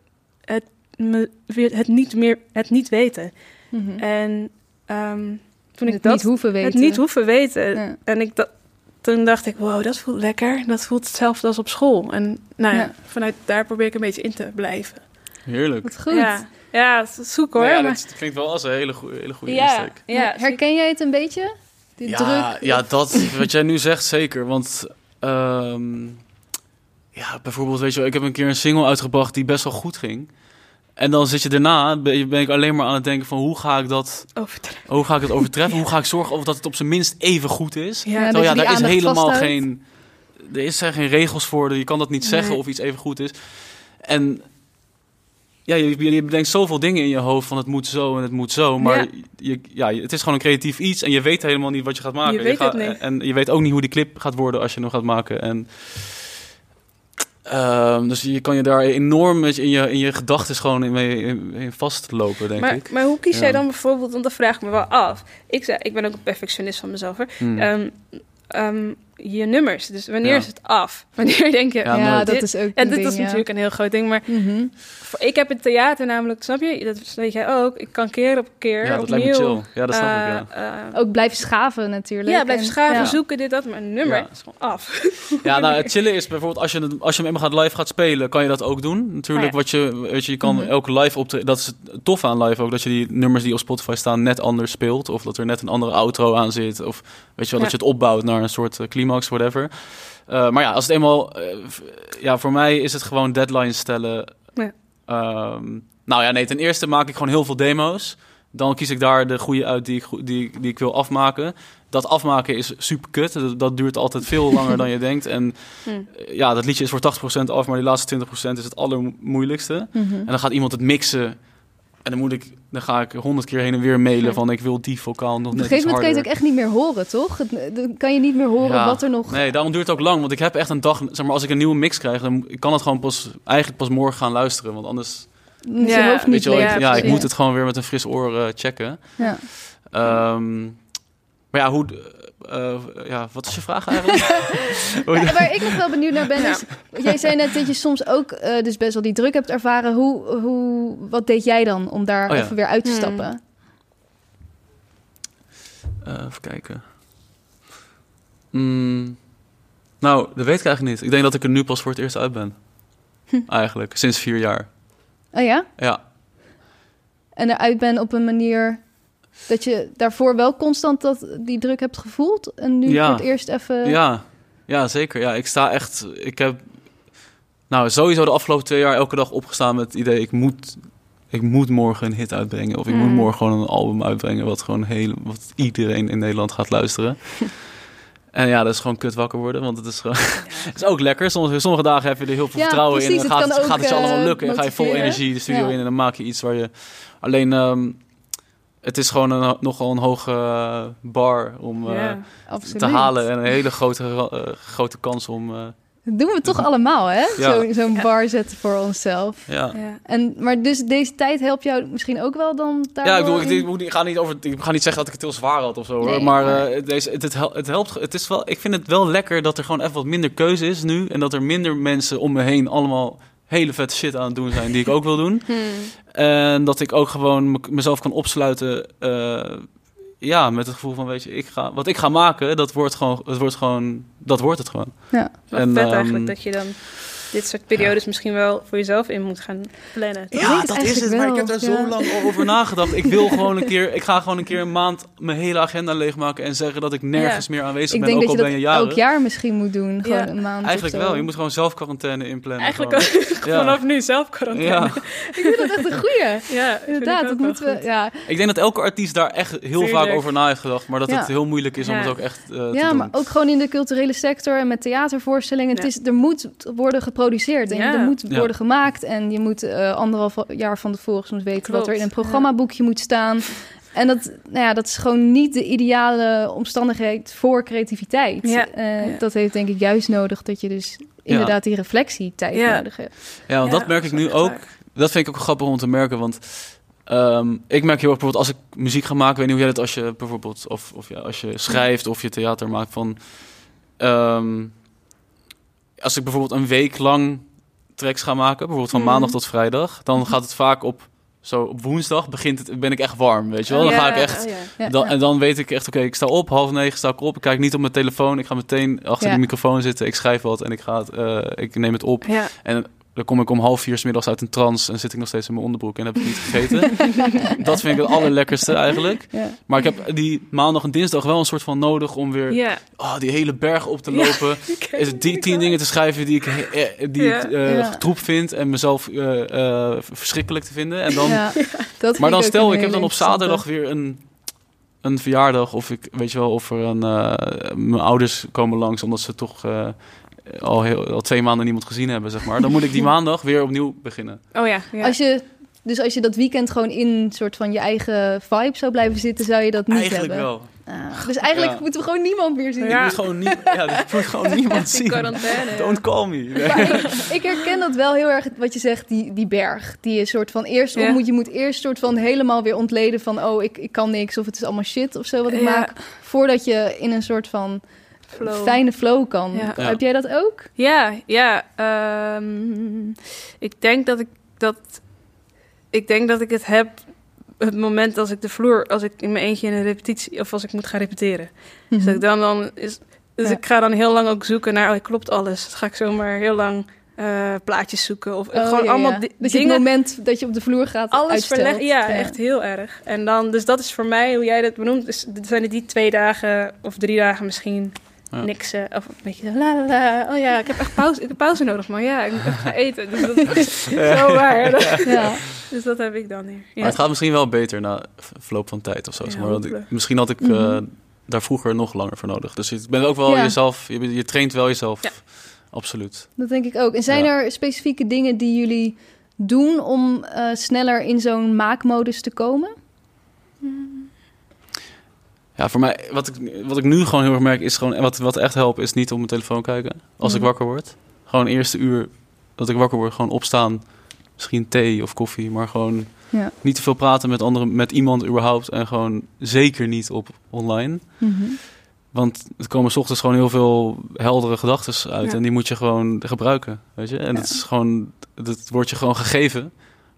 me- weer het, niet, meer, het niet weten. Mhm. En ehm, toen ik het dat... niet hoeven weten. Het niet hoeven weten. Ja. En ik dat, toen dacht ik, wow, dat voelt lekker. Dat voelt hetzelfde als op school. En nou ja, Ja. vanuit daar probeer ik een beetje in te blijven. Heerlijk. Wat goed. Ja, ja zoeken hoor. Nou ja, maar, dat klinkt wel als een hele goede, hele goede ja, insteek. ja, Herken jij het een beetje? Die Ja, druk? ja, dat wat jij nu zegt zeker. Want ehm, ja, bijvoorbeeld, weet je, wel, ik heb een keer een single uitgebracht die best wel goed ging. En dan zit je daarna, ben, ik alleen maar aan het denken van hoe ga ik dat, overdreven. hoe ga ik het overtreffen? hoe ga ik zorgen of dat het op zijn minst even goed is? Ja, Ja, Terwijl daar is helemaal geen, er is geen regels voor. Je kan dat niet zeggen of iets even goed is. En ja, je, je bedenkt zoveel dingen in je hoofd van het moet zo en het moet zo. Maar Ja. Je, ja, het is gewoon een creatief iets en je weet helemaal niet wat je gaat maken. Je weet gaat, het niet. En je weet ook niet hoe die clip gaat worden als je hem gaat maken. En, ehm, dus je kan je daar enorm in je, in je gedachten gewoon in, mee- in, in vastlopen, denk Maar, ik. maar hoe kies Ja. jij dan bijvoorbeeld, want dat vraag ik me wel af. Ik, ik ben ook een perfectionist van mezelf. Hoor. Hmm. Ehm, ehm, je nummers, dus wanneer Ja. is het af? Wanneer denk je... Ja, dat is ook en dit ding, is ja. natuurlijk een heel groot ding, maar Mhm. Voor- Ik heb het theater namelijk, snap je? Dat weet jij ook. Ik kan keer op keer ja, dat opnieuw... lijkt me chill. Ja, dat snap ik, eh, ja. eh, Ook blijven schaven natuurlijk. ja, blijf En- schaven, ja. zoeken, dit, dat. Maar een nummer Ja. is gewoon af. Ja, nou, het chillen is bijvoorbeeld als je, het- als je hem eenmaal gaat live gaat spelen, kan je dat ook doen. Natuurlijk, Oh ja. wat je, weet je, je kan Mhm. elke live optreden. Dat is het tof aan live ook, dat je die nummers die op Spotify staan net anders speelt. Of dat er net een andere outro aan zit. Of weet je wel, dat je het opbouwt naar een soort eh, climax, whatever. Eh, maar ja, als het eenmaal... eh, ja, voor mij is het gewoon deadlines stellen. Ja. Ehm, nou ja, nee, ten eerste maak ik gewoon heel veel demo's. Dan kies ik daar de goede uit die ik, die, die ik wil afmaken. Dat afmaken is super kut. Dat, dat duurt altijd veel langer dan je denkt. En Hm. eh, ja, dat liedje is voor 80% af, maar die laatste 20% is het allermoeilijkste. Mhm. En dan gaat iemand het mixen. En dan, moet ik, dan ga ik honderd keer heen en weer mailen van ik wil die vocaal nog Op een net gegeven moment kan je het ook echt niet meer horen, toch? Dan kan je niet meer horen Ja. wat er nog... Nee, daarom duurt het ook lang. Want ik heb echt een dag... Zeg maar, als ik een nieuwe mix krijg, dan ik kan het gewoon pas, eigenlijk pas morgen gaan luisteren. Want anders... Ja, hoofd niet Weet je wel, ik, ja, ik moet het gewoon weer met een fris oor eh, checken. Ja. Ehm, maar ja, hoe... eh, ja, wat is je vraag eigenlijk? Ja, waar ik nog wel benieuwd naar ben, Ja. is... Jij zei net dat je soms ook eh, dus best wel die druk hebt ervaren. Hoe, hoe, wat deed jij dan om daar Oh ja. even weer uit te Hmm. stappen? Eh, even kijken. Mm, nou, dat weet ik eigenlijk niet. Ik denk dat ik er nu pas voor het eerst uit ben. Hm. Eigenlijk, sinds vier jaar. Oh ja? Ja, En eruit ben op een manier dat je daarvoor wel constant dat, die druk hebt gevoeld. En nu Ja. voor het eerst even... ja, ja, zeker. Ja, ik sta echt... Ik heb nou sowieso de afgelopen twee jaar elke dag opgestaan met het idee... ik moet, ik moet morgen een hit uitbrengen. Of ik moet Mm. morgen gewoon een album uitbrengen... wat gewoon heel, wat iedereen in Nederland gaat luisteren. en ja, dat is gewoon kut wakker worden. Want het is gewoon... het is ook lekker. Sommige, sommige dagen heb je er heel veel Ja, vertrouwen in. En gaat, het, gaat het je allemaal eh, lukken. En ga je vol energie de studio Ja. in... en dan maak je iets waar je... Alleen... ehm, het is gewoon een, nogal een hoge bar om eh, Ja. Te halen. En een hele grote, eh, grote kans om... eh, Dat doen we toch allemaal, hè? Ja. Zo- Zo'n bar zetten voor onszelf. ja. Ja. En, maar dus deze tijd helpt jou misschien ook wel dan daar Ja, ik, bedoel, ik, moet ga niet over, ik ga niet zeggen dat ik het heel zwaar had of zo, hoor. Nee, maar maar- eh, deze, het, het, hel- het helpt. Het is wel, ik vind het wel lekker dat er gewoon even wat minder keuze is nu. En dat er minder mensen om me heen allemaal hele vette shit aan het doen zijn die ik ook wil doen. Hmm. En dat ik ook gewoon me- mezelf kan opsluiten. eh, ja, met het gevoel van, weet je, ik ga, wat ik ga maken, dat wordt gewoon, het wordt gewoon, dat wordt het gewoon. Ja. Wat En, vet ehm, eigenlijk dat je dan dit soort periodes misschien wel voor jezelf in moet gaan plannen. Ja, dat is het. Maar ik heb daar ja. zo lang over nagedacht. Ik wil gewoon een keer, ik ga gewoon een keer een maand mijn hele agenda leegmaken en zeggen dat ik nergens meer aanwezig Ik ben, denk ook dat al je ben dat je jaren. elk jaar misschien moet doen. Gewoon Ja. een maand Eigenlijk of zo. wel. Je moet gewoon zelf quarantaine inplannen. Eigenlijk gewoon. ook Ja. vanaf nu zelf quarantaine. Ja. Ik vind dat echt een goeie. Ja, Inderdaad, dat moeten we... Ja, Ik denk dat elke artiest daar echt heel Tuurlijk. vaak over na heeft gedacht. Maar dat Ja. het heel moeilijk is om Ja. het ook echt eh, te ja doen. maar ook gewoon in de culturele sector en met theatervoorstellingen. Het Ja. is, er moet worden geproduceerd en Ja. er moet Ja. worden gemaakt. En je moet eh, anderhalf jaar van tevoren soms weten wat er in een programmaboekje moet staan. En dat, nou ja, dat is gewoon niet de ideale omstandigheid voor creativiteit. Ja. Eh, Ja. Dat heeft denk ik juist nodig dat je dus inderdaad die reflectietijd Ja. nodig hebt. Ja, want Ja, dat merk ik nu ook. waar. Dat vind ik ook grappig om te merken. Want ehm, ik merk heel erg bijvoorbeeld als ik muziek ga maken. Weet niet hoe jij dat als je bijvoorbeeld. Of, of ja, als je schrijft of je theater maakt. Van, ehm, als ik bijvoorbeeld een week lang tracks ga maken. Bijvoorbeeld van Mhm. maandag tot vrijdag. Dan gaat het vaak op. Zo op woensdag begint het, ben ik echt warm, weet je wel? Dan ga ik echt oh Dan. En dan weet ik echt, oké, ik sta op, half negen sta ik op. Ik kijk niet op mijn telefoon. Ik ga meteen achter Ja. die microfoon zitten. Ik schrijf wat en ik, ga het, eh, ik neem het op. Ja. En dan kom ik om half vier 's middags uit een trance en zit ik nog steeds in mijn onderbroek en heb ik niet gegeten. dat vind ik het allerlekkerste eigenlijk. Ja. Maar ik heb die maandag en dinsdag wel een soort van nodig om weer Ja. oh, die hele berg op te Ja, lopen. Is het die tien dingen te schrijven die ik, eh, die Ja. ik eh, Ja. troep vind en mezelf eh, verschrikkelijk te vinden. En dan, Ja, dat maar dan stel, ik heb dan op zaterdag weer een, een verjaardag. Of ik weet je wel, of er een, eh, mijn ouders komen langs omdat ze toch eh, al, heel, al twee maanden niemand gezien hebben, zeg maar. Dan moet ik die maandag weer opnieuw beginnen. Oh ja. ja. Als je, dus als je dat weekend gewoon in een soort van je eigen vibe zou blijven zitten, zou je dat niet Eigenlijk hebben. wel. Ah, dus eigenlijk Ja. moeten we gewoon niemand meer zien. Ik moet gewoon, niet, ja, ik moet gewoon niemand zien. quarantaine. ja. Don't call me. Nee. Maar ik, ik herken dat wel heel erg, wat je zegt, die, die berg. Die je soort van eerst Ja. moet. Je moet eerst soort van helemaal weer ontleden van... oh, ik, ik kan niks of het is allemaal shit of zo wat ik Ja. maak. Voordat je in een soort van Flow. fijne flow kan. Ja. Ja. Heb jij dat ook? Ja, ja. ehm, ik denk dat ik dat. Ik denk dat ik het heb. Het moment als ik de vloer, als ik in mijn eentje in een repetitie of als ik moet gaan repeteren. Dus dat ik dan dan is. Dus Ja. ik ga dan heel lang ook zoeken naar, oh, klopt alles. Dan ga ik zomaar heel lang eh, plaatjes zoeken of Oh, gewoon ja, allemaal ja. di- Dus dingen. het moment dat je op de vloer gaat alles verleggen. Ja, echt heel erg. En dan, dus dat is voor mij, hoe jij dat benoemt, dus, dat zijn die twee dagen of drie dagen misschien Ja. niks. eh, of een beetje la la la. Oh ja, ik heb echt pauze, ik heb pauze nodig, man. Ja, ik moet echt gaan eten. Dus dat is zo waar. Ja. Dus dat heb ik dan hier. Ja. Maar het gaat misschien wel beter na verloop van tijd of zo. Maar, ik- misschien had ik eh, Mhm. daar vroeger nog langer voor nodig. Dus je bent ook wel Ja. jezelf, je, je traint wel jezelf. Ja. Dat Absoluut. denk ik ook. En zijn Ja. er specifieke dingen die jullie doen om eh, sneller in zo'n maakmodus te komen? Ja, voor mij, wat ik, wat ik nu gewoon heel erg merk, is gewoon, wat, wat echt helpt, is niet op mijn telefoon kijken als ik Mhm. wakker word. Gewoon eerste uur dat ik wakker word, gewoon opstaan. Misschien thee of koffie, maar gewoon Ja. niet te veel praten met anderen, met iemand überhaupt. En gewoon zeker niet op online. Want er komen 's ochtends gewoon heel veel heldere gedachten uit. Ja. En die moet je gewoon gebruiken, weet je. En Ja. dat is gewoon, dat wordt je gewoon gegeven.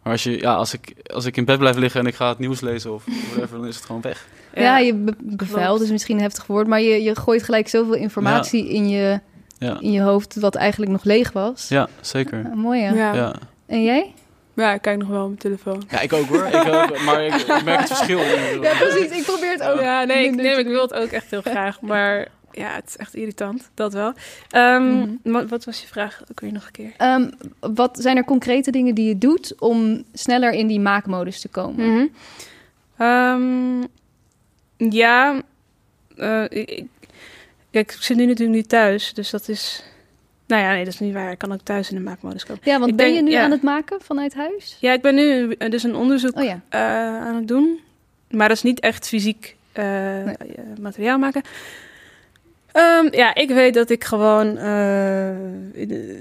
Maar als, je, ja, als, ik, als ik in bed blijf liggen en ik ga het nieuws lezen of whatever, dan is het gewoon weg. Ja, je be bevuilt is misschien een heftig woord, maar je, je gooit gelijk zoveel informatie in, je, Ja, in je hoofd wat eigenlijk nog leeg was. ja zeker. Ah, mooi ja. Ja. Ja. En jij? Ja, ik kijk nog wel op mijn telefoon. ja, ik ook hoor. Ik ook, maar ik, ik merk het verschil. Ja, precies. Ik probeer het ook. Ja, nee, ik, ik wil het ook echt heel graag. Maar ja, het is echt irritant. Dat wel. Ehm, Mhm. wat, wat was je vraag? Ook weer nog een keer. Ehm, wat zijn er concrete dingen die je doet om sneller in die maakmodus te komen? Mhm. Ehm, ja, eh, ik, ik- zit nu natuurlijk niet thuis, dus dat is... Nou ja, nee, dat is niet waar. Ik kan ook thuis in de maakmodus komen. Ja, want Ik ben denk- je nu ja. aan het maken vanuit huis? Ja, ik ben nu eh, dus een onderzoek Oh ja. eh, aan het doen. Maar dat is niet echt fysiek Nee. materiaal maken. Ehm, ja, ik weet dat ik gewoon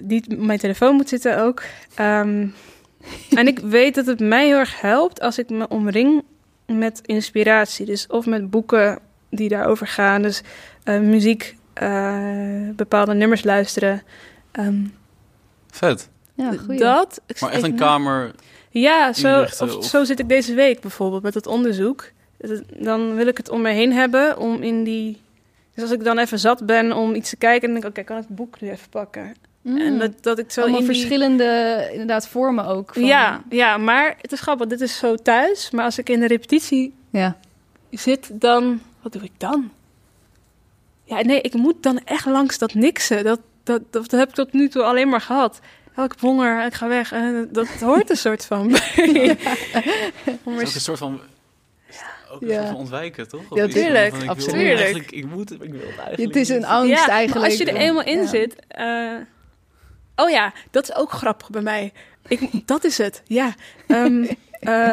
niet op mijn telefoon moet zitten ook. Ehm, en ik weet dat het mij heel erg helpt als ik me omring met inspiratie. Dus of met boeken die daarover gaan. Dus eh, muziek, eh, bepaalde nummers luisteren. Ehm, Vet. Ja, goeie. dat. Maar echt een kamer. ja, zo, inrichten of, of- zo zit ik deze week bijvoorbeeld met het onderzoek. Dan wil ik het om me heen hebben om in die... Dus als ik dan even zat ben om iets te kijken, dan denk ik, oké, kan ik het boek nu even pakken? Mm. En dat, dat ik zo Allemaal in die... verschillende inderdaad vormen ook. Van, Ja, ja, maar het is grappig, dit is zo thuis. Maar als ik in de repetitie ja. zit, dan... Wat doe ik dan? Ja, nee, ik moet dan echt langs dat niksen. Dat, dat, dat, heb ik tot nu toe alleen maar gehad. Oh, ik heb honger, ik ga weg. En dat hoort een soort van Het is een soort van... Ook een Ja. soort van ontwijken, toch? Ja, tuurlijk, van, ik wil absoluut. Eigenlijk, ik moet het, ik wil het eigenlijk Het is een angst ja, maar eigenlijk. als je er eenmaal in Ja. zit... eh, oh ja, dat is ook grappig bij mij. Ik, dat is het, ja. Ehm, eh,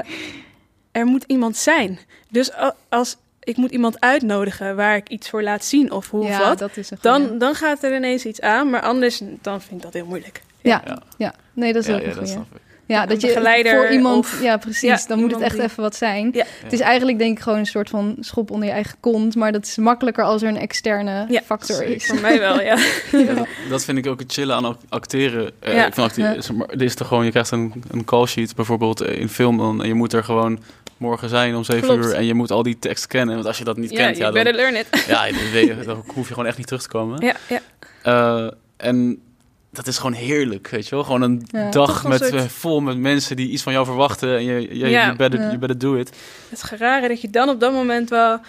er moet iemand zijn. Dus als ik moet iemand uitnodigen waar ik iets voor laat zien of hoe of wat... dat is een goeie. Dan, dan gaat er ineens iets aan, maar anders dan vind ik dat heel moeilijk. Ja, Ja. ja. nee, dat is Ja, ook ja, een dat goeie. snap ik. Ja, dat je voor iemand, of- ja precies, Ja, dan moet het echt die- even wat zijn. Ja. Het is eigenlijk denk ik gewoon een soort van schop onder je eigen kont, maar dat is makkelijker als er een externe Ja, factor is. Voor mij wel, ja. Ja, dat, vind ik ook het chillen aan ac- acteren. Eh, Ja. ik vind acteren, maar, is toch gewoon, je krijgt een, een call sheet bijvoorbeeld eh, in film dan, en je moet er gewoon morgen zijn om 7 Klopt. uur en je moet al die tekst kennen. Want als je dat niet Ja, kent, ja, dan, learn it. ja, dan, weet je- dan hoef je gewoon echt niet terug te komen. Ja, ja. Eh, en dat is gewoon heerlijk, weet je wel? Gewoon een Ja. dag met, soort- eh, vol met mensen die iets van jou verwachten en je, je, Ja. you, better, Ja. you better do it. Het is rare dat je dan op dat moment wel...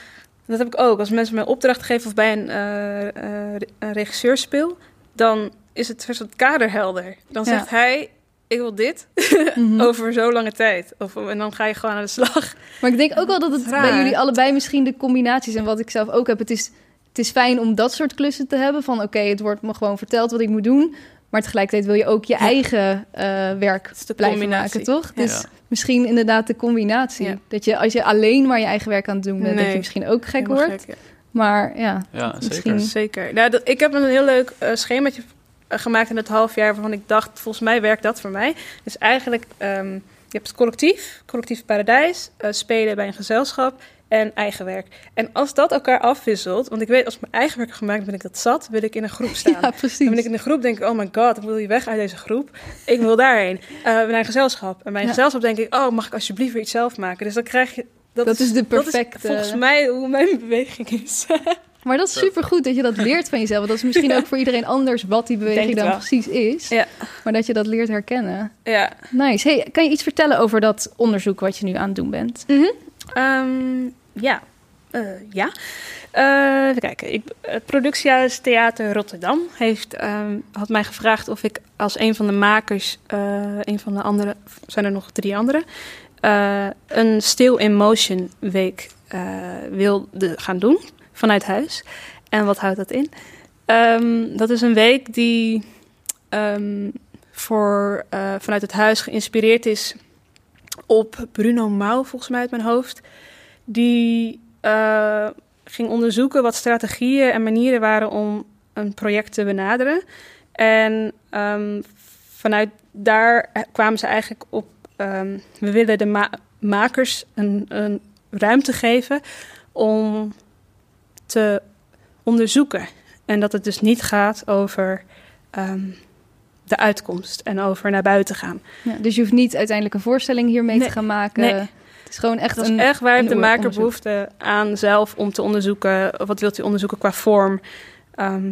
Dat heb ik ook. Als mensen mij opdracht geven of bij een, eh, eh, een regisseur speel... dan is het soort kader helder. Dan Ja. zegt hij, ik wil dit Mhm. over zo lange tijd. Of, en dan ga je gewoon aan de slag. Maar ik denk ook wel dat het Raar. bij jullie allebei misschien de combinaties en wat ik zelf ook heb. Het is, het is fijn om dat soort klussen te hebben. Van oké, het wordt me gewoon verteld wat ik moet doen. Maar tegelijkertijd wil je ook je Ja. eigen eh, werk blijven combinatie. maken, toch? Ja. Dus misschien inderdaad de combinatie. Ja. Dat je als je alleen maar je eigen werk aan het doen bent, dat je misschien ook gek Helemaal wordt. gek, ja. Maar ja, Ja, Misschien- zeker. Zeker. Nou, dat, ik heb een heel leuk eh schemaatje eh, gemaakt in het half jaar... waarvan ik dacht, volgens mij werkt dat voor mij. Dus eigenlijk, ehm, je hebt het collectief, collectief paradijs... eh, spelen bij een gezelschap en eigen werk. En als dat elkaar afwisselt... want ik weet, als ik mijn eigen werk heb gemaakt, ben ik dat zat... wil ik in een groep staan. ja Dan precies. ben ik in de groep, denk ik, oh my god, ik wil hier weg uit deze groep. Ik wil daarheen. Eh naar een gezelschap. En bij een Ja. gezelschap denk ik, oh, mag ik alsjeblieft weer iets zelf maken? Dus dan krijg je... Dat is de perfecte- Dat is volgens mij hoe mijn beweging is. Maar dat is supergoed dat je dat leert van jezelf. Want dat is misschien ook voor iedereen anders wat die beweging dan wel. precies is. Ja. Maar dat je dat leert herkennen. ja. Nice. Hey, kan je iets vertellen over dat onderzoek wat je nu aan het doen bent? Ehm, ja. Eh, ja. Eh, even kijken. Ik, het Productiehuis Theater Rotterdam heeft, ehm, had mij gevraagd of ik als een van de makers, eh, een van de andere, zijn er nog drie andere, een Still in Motion week wilde gaan doen vanuit huis. En wat houdt dat in? Ehm, dat is een week die voor, vanuit het huis geïnspireerd is op Bruno Mouw, volgens mij uit mijn hoofd. Die eh, ging onderzoeken wat strategieën en manieren waren om een project te benaderen. En ehm, vanuit daar kwamen ze eigenlijk op... ehm, we willen de ma- makers een, een ruimte geven om te onderzoeken. En dat het dus niet gaat over ehm, de uitkomst en over naar buiten gaan. Ja, dus je hoeft niet uiteindelijk een voorstelling hiermee Nee. te gaan maken. Nee. Het is gewoon echt Dat is een... echt waar een de maker onderzoek. behoefte aan zelf om te onderzoeken. Wat wilt u onderzoeken qua vorm? Ehm,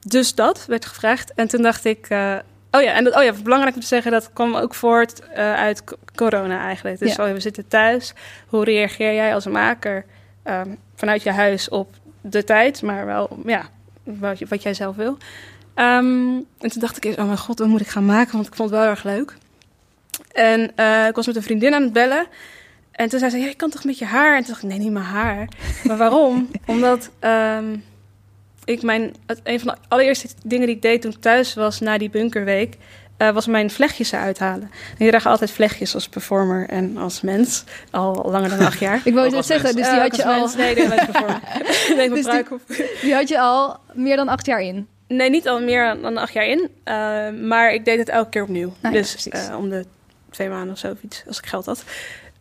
dus dat werd gevraagd. En toen dacht ik. eh, oh ja, en dat, oh ja, belangrijk om te zeggen, dat kwam ook voort eh, uit co- corona eigenlijk. Dus Ja. oh we zitten thuis. Hoe reageer jij als maker ehm, vanuit je huis op de tijd, maar wel ja, wat, wat jij zelf wil? Ehm, en toen dacht ik oh mijn god, wat moet ik gaan maken? Want ik vond het wel erg leuk. En eh, ik was met een vriendin aan het bellen. En toen zei ze, ja, je kan toch met je haar? En toen dacht ik, nee, niet mijn haar. Maar waarom? Omdat ehm, ik mijn... Een van de allereerste dingen die ik deed toen ik thuis was na die bunkerweek... eh, was mijn vlechtjes eruit halen. En je draagt altijd vlechtjes als performer en als mens. Al langer dan acht jaar. Ik wou net zeggen, mens. dus die had je als al... mens. Nee, nee, als performer. nee, mijn Dus die-. Die had je al meer dan acht jaar in. Nee, niet al meer dan acht jaar in. eh, maar ik deed het elke keer opnieuw. Nou dus eh, om de twee maanden of zoiets, als ik geld had.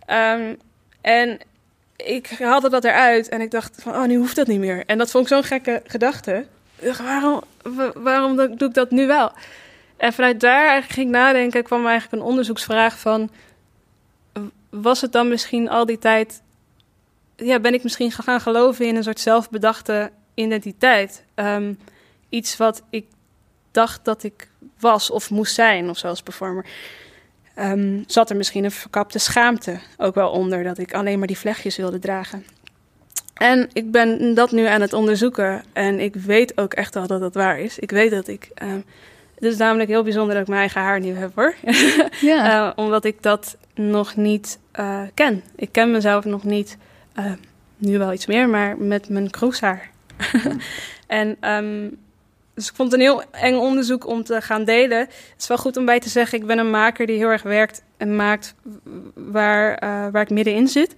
Ehm, en ik haalde dat eruit en ik dacht van, oh, nu hoeft dat niet meer. En dat vond ik zo'n gekke gedachte. Dacht, waarom, wa- waarom doe ik dat nu wel? En vanuit daar ging ik nadenken, kwam eigenlijk een onderzoeksvraag van... Was het dan misschien al die tijd ja, ben ik misschien gaan geloven in een soort zelfbedachte identiteit. Ehm, iets wat ik dacht dat ik was of moest zijn, of zo als performer. Ehm, zat er misschien een verkapte schaamte ook wel onder dat ik alleen maar die vlechtjes wilde dragen. En ik ben dat nu aan het onderzoeken en ik weet ook echt wel dat dat waar is. Ik weet dat ik. Um, het is namelijk heel bijzonder dat ik mijn eigen haar nu heb hoor. Ja. uh, omdat ik dat nog niet uh, ken. Ik ken mezelf nog niet, uh, nu wel iets meer, maar met mijn kroeshaar. en um, dus ik vond het een heel eng onderzoek om te gaan delen. Het is wel goed om bij te zeggen, ik ben een maker die heel erg werkt en maakt waar, uh, waar ik middenin zit.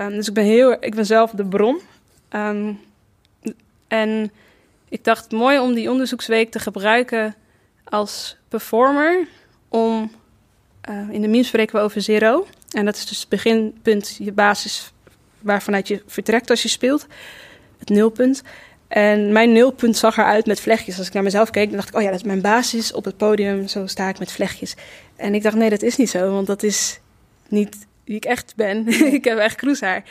Um, dus ik ben, heel, ik ben zelf de bron. Um, en ik dacht, mooi om die onderzoeksweek te gebruiken als performer. Om, uh, in de memes spreken we over zero. En dat is dus het beginpunt, je basis waarvanuit je vertrekt als je speelt. Het nulpunt. En mijn nulpunt zag eruit met vlechtjes. Als ik naar mezelf keek, dan dacht ik, oh ja, dat is mijn basis op het podium. Zo sta ik met vlechtjes. En ik dacht, nee, dat is niet zo, want dat is niet wie ik echt ben. ik heb echt kroeshaar.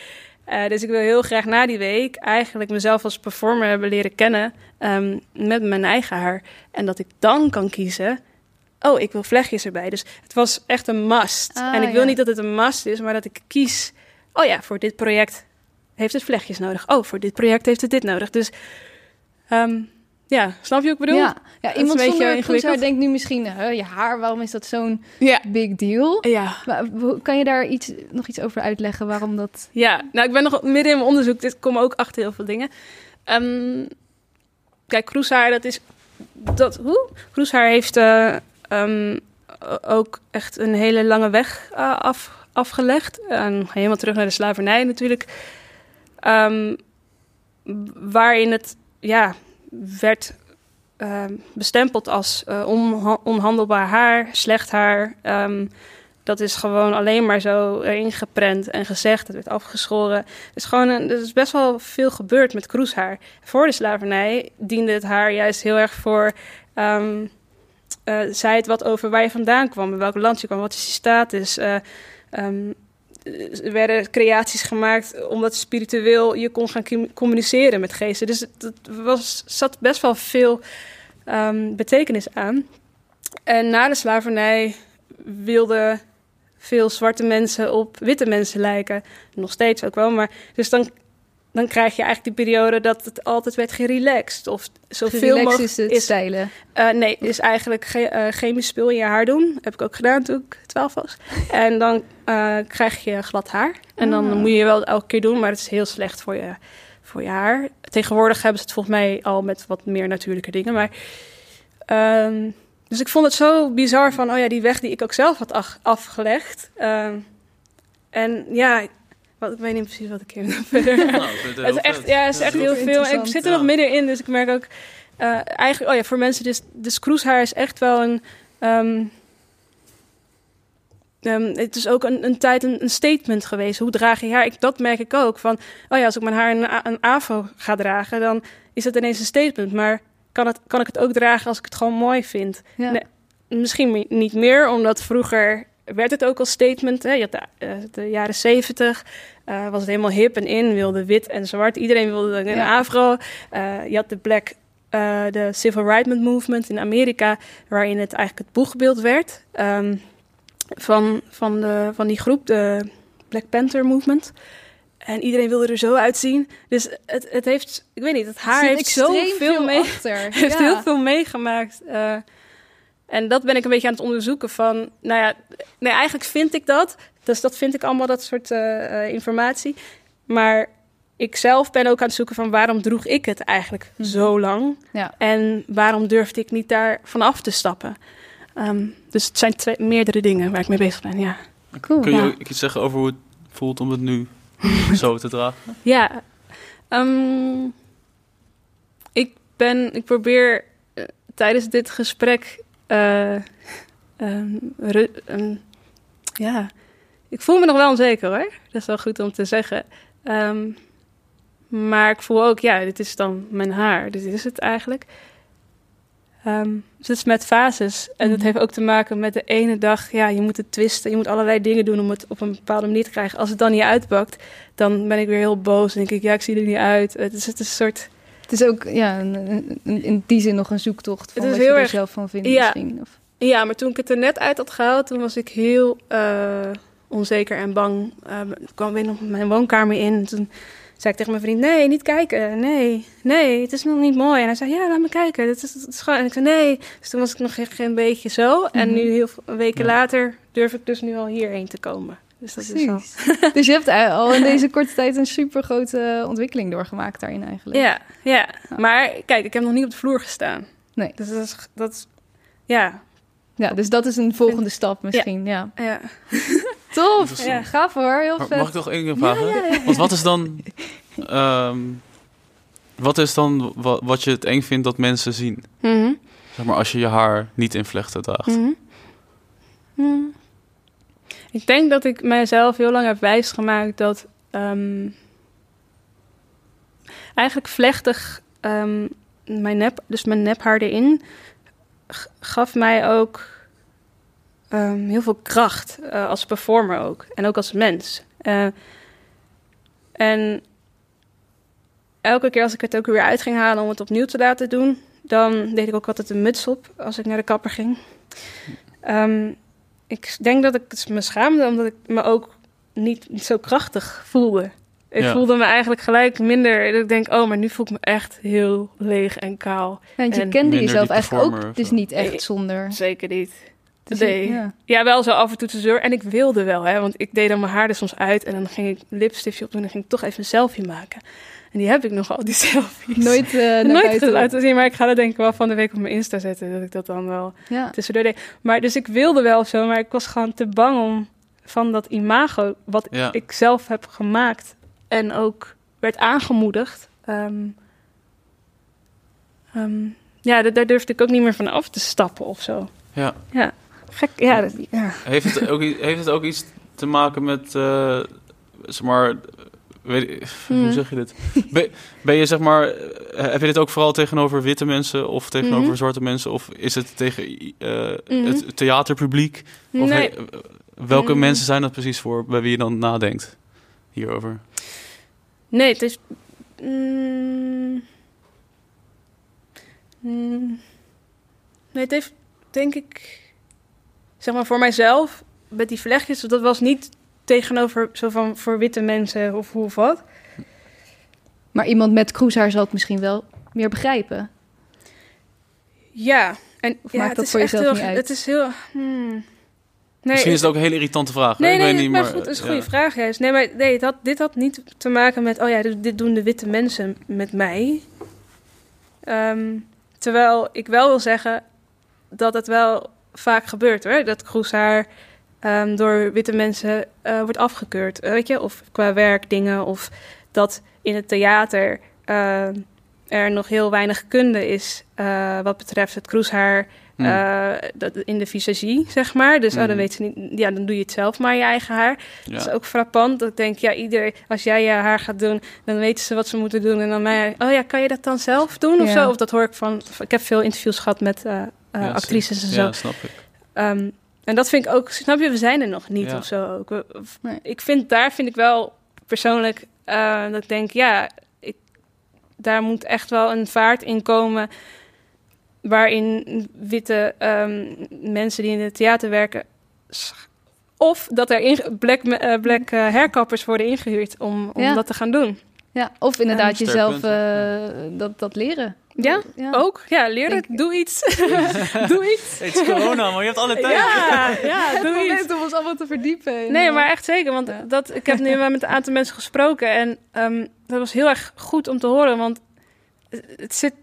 Uh, dus ik wil heel graag na die week eigenlijk mezelf als performer hebben leren kennen um, met mijn eigen haar. En dat ik dan kan kiezen, oh, ik wil vlechtjes erbij. Dus het was echt een must. Ah, en ik wil ja. niet dat het een must is, maar dat ik kies, oh ja, voor dit project heeft het vlechtjes nodig. Oh, voor dit project heeft het dit nodig. Dus um, ja, snap je ik bedoel? Ja, ja iemand zonder kroeshaar denkt nu misschien... Je haar, waarom is dat zo'n ja. big deal? Ja. Maar, kan je daar iets, nog iets over uitleggen waarom dat... Ja, nou ik ben nog midden in mijn onderzoek. Dit kom ook achter heel veel dingen. Um, kijk, kroeshaar, dat is... Dat, hoe? Kroeshaar heeft uh, um, ook echt een hele lange weg uh, af, afgelegd. En helemaal terug naar de slavernij natuurlijk. Um, waarin het ja, werd uh, bestempeld als on onhandelbaar haar, slecht haar. Um, dat is gewoon alleen maar zo erin geprent en gezegd. Het werd afgeschoren. Er is, gewoon een, er is best wel veel gebeurd met kroeshaar. Voor de slavernij diende het haar juist heel erg voor... Um, uh, zei het wat over waar je vandaan kwam, in welk land je kwam, wat is je status... Um, er werden creaties gemaakt omdat spiritueel je kon gaan communiceren met geesten. Dus het was, zat best wel veel um, betekenis aan. En na de slavernij wilden veel zwarte mensen op witte mensen lijken. Nog steeds ook wel, maar dus dan dan krijg je eigenlijk die periode dat het altijd werd gerelaxed. Of zoveel mogelijk is het is, stijlen? Uh, nee, is eigenlijk ge uh, chemisch spul in je haar doen. Heb ik ook gedaan toen ik 12 was. en dan uh, krijg je glad haar. En dan ah. moet je wel elke keer doen, maar het is heel slecht voor je, voor je haar. Tegenwoordig hebben ze het volgens mij al met wat meer natuurlijke dingen. Maar, um, dus ik vond het zo bizar van, oh ja, die weg die ik ook zelf had afgelegd. Ehm, en ja, wat, ik weet niet precies wat ik hier verder... Nou, het, het is echt, ja, het is echt heel veel. Ik zit er nog middenin, dus ik merk ook... Uh, eigenlijk, oh ja, voor mensen, dus, dus kroeshaar is echt wel een... Um, um, het is ook een, een tijd een, een, statement geweest. Hoe draag je haar? Ik, dat merk ik ook. Van, oh ja, als ik mijn haar een, een AVO ga dragen, dan is het ineens een statement. Maar kan, het, kan ik het ook dragen als ik het gewoon mooi vind? Ja. Nee, misschien niet meer, omdat vroeger werd het ook als statement. Hè? Je had de, de jaren zeventig, uh, was het helemaal hip en in, wilde wit en zwart. Iedereen wilde een ja. afro. Uh, je had de black, de civil rights movement in Amerika, waarin het eigenlijk het boegbeeld werd um, van, van, de, van die groep, de Black Panther movement. En iedereen wilde er zo uitzien. Dus het, het heeft, ik weet niet, het haar heeft zoveel veel mee, heeft heel veel meegemaakt. En dat ben ik een beetje aan het onderzoeken van, nou ja, nee, eigenlijk vind ik dat. Dus dat vind ik allemaal, dat soort uh, informatie. Maar ik zelf ben ook aan het zoeken van waarom droeg ik het eigenlijk mm. zo lang? Ja. En waarom durfde ik niet daar vanaf te stappen? Um, dus het zijn twee, meerdere dingen waar ik mee bezig ben, ja. Cool, Kun je ja. iets zeggen over hoe het voelt om het nu zo te dragen? Ja, um, ik ben, ik probeer uh, tijdens dit gesprek uh, um, um, ja, ik voel me nog wel onzeker hoor. Dat is wel goed om te zeggen. Um, maar ik voel ook, ja, dit is dan mijn haar. Dit is het eigenlijk. Ehm, dus het is met fases. En dat Mhm. heeft ook te maken met de ene dag, ja, je moet het twisten. Je moet allerlei dingen doen om het op een bepaalde manier te krijgen. Als het dan niet uitpakt, dan ben ik weer heel boos. Dan denk ik, ja, ik zie er niet uit. Het is, het is een soort... Het is ook ja, een, in die zin nog een zoektocht van Het is wat je er erg- zelf van vindt Ja. misschien. Of, Ja, maar toen ik het er net uit had gehaald, toen was ik heel eh, onzeker en bang. Ik kwam weer nog mijn woonkamer in. En toen zei ik tegen mijn vriend, nee, niet kijken. Nee, nee, het is nog niet mooi. En hij zei, ja, laat me kijken. Het is, het is gewoon... En ik zei, nee. Dus toen was ik nog echt een beetje zo. En Mhm. nu, heel veel weken Ja. later, durf ik dus nu al hierheen te komen. Dus dat is. Precies. dus je hebt eh, al in deze korte tijd een super grote ontwikkeling doorgemaakt daarin eigenlijk. Ja, ja. Ja. Maar kijk, ik heb nog niet op de vloer gestaan. Nee. Dus dat is... Dat is ja, Ja, dus dat is een volgende stap misschien. Ja. ja. Tof. Ja, gaaf hoor. Heel vet. mag ik nog één keer vragen? Want wat is dan... ehm, wat is dan wa- wat je het eng vindt dat mensen zien? Mhm. Zeg maar als je je haar niet in vlechten draagt. Mhm. Ik denk dat ik mijzelf heel lang heb wijsgemaakt dat ehm, eigenlijk vlechtig ehm, mijn nep, dus mijn nephaar erin, gaf mij ook ehm, heel veel kracht eh, als performer ook en ook als mens. Eh, en elke keer als ik het ook weer uit ging halen om het opnieuw te laten doen, dan deed ik ook altijd een muts op als ik naar de kapper ging. Ehm, ik denk dat ik het me schaamde omdat ik me ook niet zo krachtig voelde. Ik Ja. voelde me eigenlijk gelijk minder. Dat ik denk, oh, maar nu voel ik me echt heel leeg en kaal. Want je en kende jezelf eigenlijk ook dus niet echt zonder. Zeker niet. Dus nee. ja. Ja, wel zo af en toe te zeuren. En ik wilde wel, hè. Want ik deed dan mijn haar er soms uit. En dan ging ik een lipstiftje op doen. En dan ging ik toch even een selfie maken. En die heb ik nogal, die selfies. Nooit, eh naar Nooit laten zien. Maar ik ga dat denk ik wel van de week op mijn Insta zetten. Dat ik dat dan wel Ja. tussendoor deed. Maar dus ik wilde wel zo. Maar ik was gewoon te bang om van dat imago... wat Ja. ik zelf heb gemaakt... en ook werd aangemoedigd... ehm, ehm, ja, da- daar durfde ik ook niet meer van af te stappen of zo. Ja. Ja, gek. Ja, dat, ja. Heeft, het ook, heeft het ook iets te maken met, eh, zeg maar, weet hoe Mhm. zeg je dit? Ben, ben je zeg maar, eh, heb je dit ook vooral tegenover witte mensen of tegenover Mhm. zwarte mensen? Of is het tegen eh, Mhm. het theaterpubliek? Of Nee. he- welke Mhm. mensen zijn dat precies voor, bij wie je dan nadenkt hierover? Nee, het is. Mm, mm, nee, het heeft denk ik. Zeg maar voor mijzelf, met die vlechtjes, dat was niet tegenover zo van voor witte mensen of hoe of wat. Maar iemand met kroeshaar zal het misschien wel meer begrijpen. Ja, en Of ja, maakt het dat is voor echt jezelf heel, niet uit? Het is heel. hmm. Nee, Misschien is het ook een hele irritante vraag. Nee, ik nee, weet nee, niet, maar maar goed, dat is een ja. goede vraag juist. Nee, maar nee, het had, dit had niet te maken met, oh ja, dit, dit doen de witte mensen met mij. Ehm, terwijl ik wel wil zeggen dat het wel vaak gebeurt hoor. Dat kroeshaar ehm, door witte mensen eh, wordt afgekeurd, eh, weet je. Of qua werkdingen, of dat in het theater ehm, er nog heel weinig kunde is eh, wat betreft het kroeshaar Hmm. eh, dat, in de visagie, zeg maar. Dus oh, dan Mhm. weet ze niet, ja, dan doe je het zelf maar, je eigen haar. Ja. Dat is ook frappant. Dat ik denk, ja, ieder, als jij je haar gaat doen, dan weten ze wat ze moeten doen. En dan mij, oh ja, kan je dat dan zelf doen of Ja. zo? Of dat hoor ik van, ik heb veel interviews gehad met Ja, actrices en zo. Ja, snap ik. Ehm, en dat vind ik ook, snap je, we zijn er nog niet Ja. of zo. Ook. We- of- Nee. Ik vind, daar vind ik wel persoonlijk, eh, dat ik denk, ja, ik, daar moet echt wel een vaart in komen waarin witte ehm, mensen die in het theater werken, of dat er in, black, eh, black eh, hairkappers worden ingehuurd om, om Ja. dat te gaan doen. Ja, of inderdaad jezelf eh, dat, dat leren. Ja, ja. ook. Ja, leer het. Doe iets. doe iets. Het is corona, maar je hebt alle tijd. Ja, ja, Het doe iets. om ons allemaal te verdiepen. Nee, eh, maar echt zeker. Want Ja. dat, ik heb nu wel met een aantal mensen gesproken. En ehm, dat was heel erg goed om te horen. Want het zit,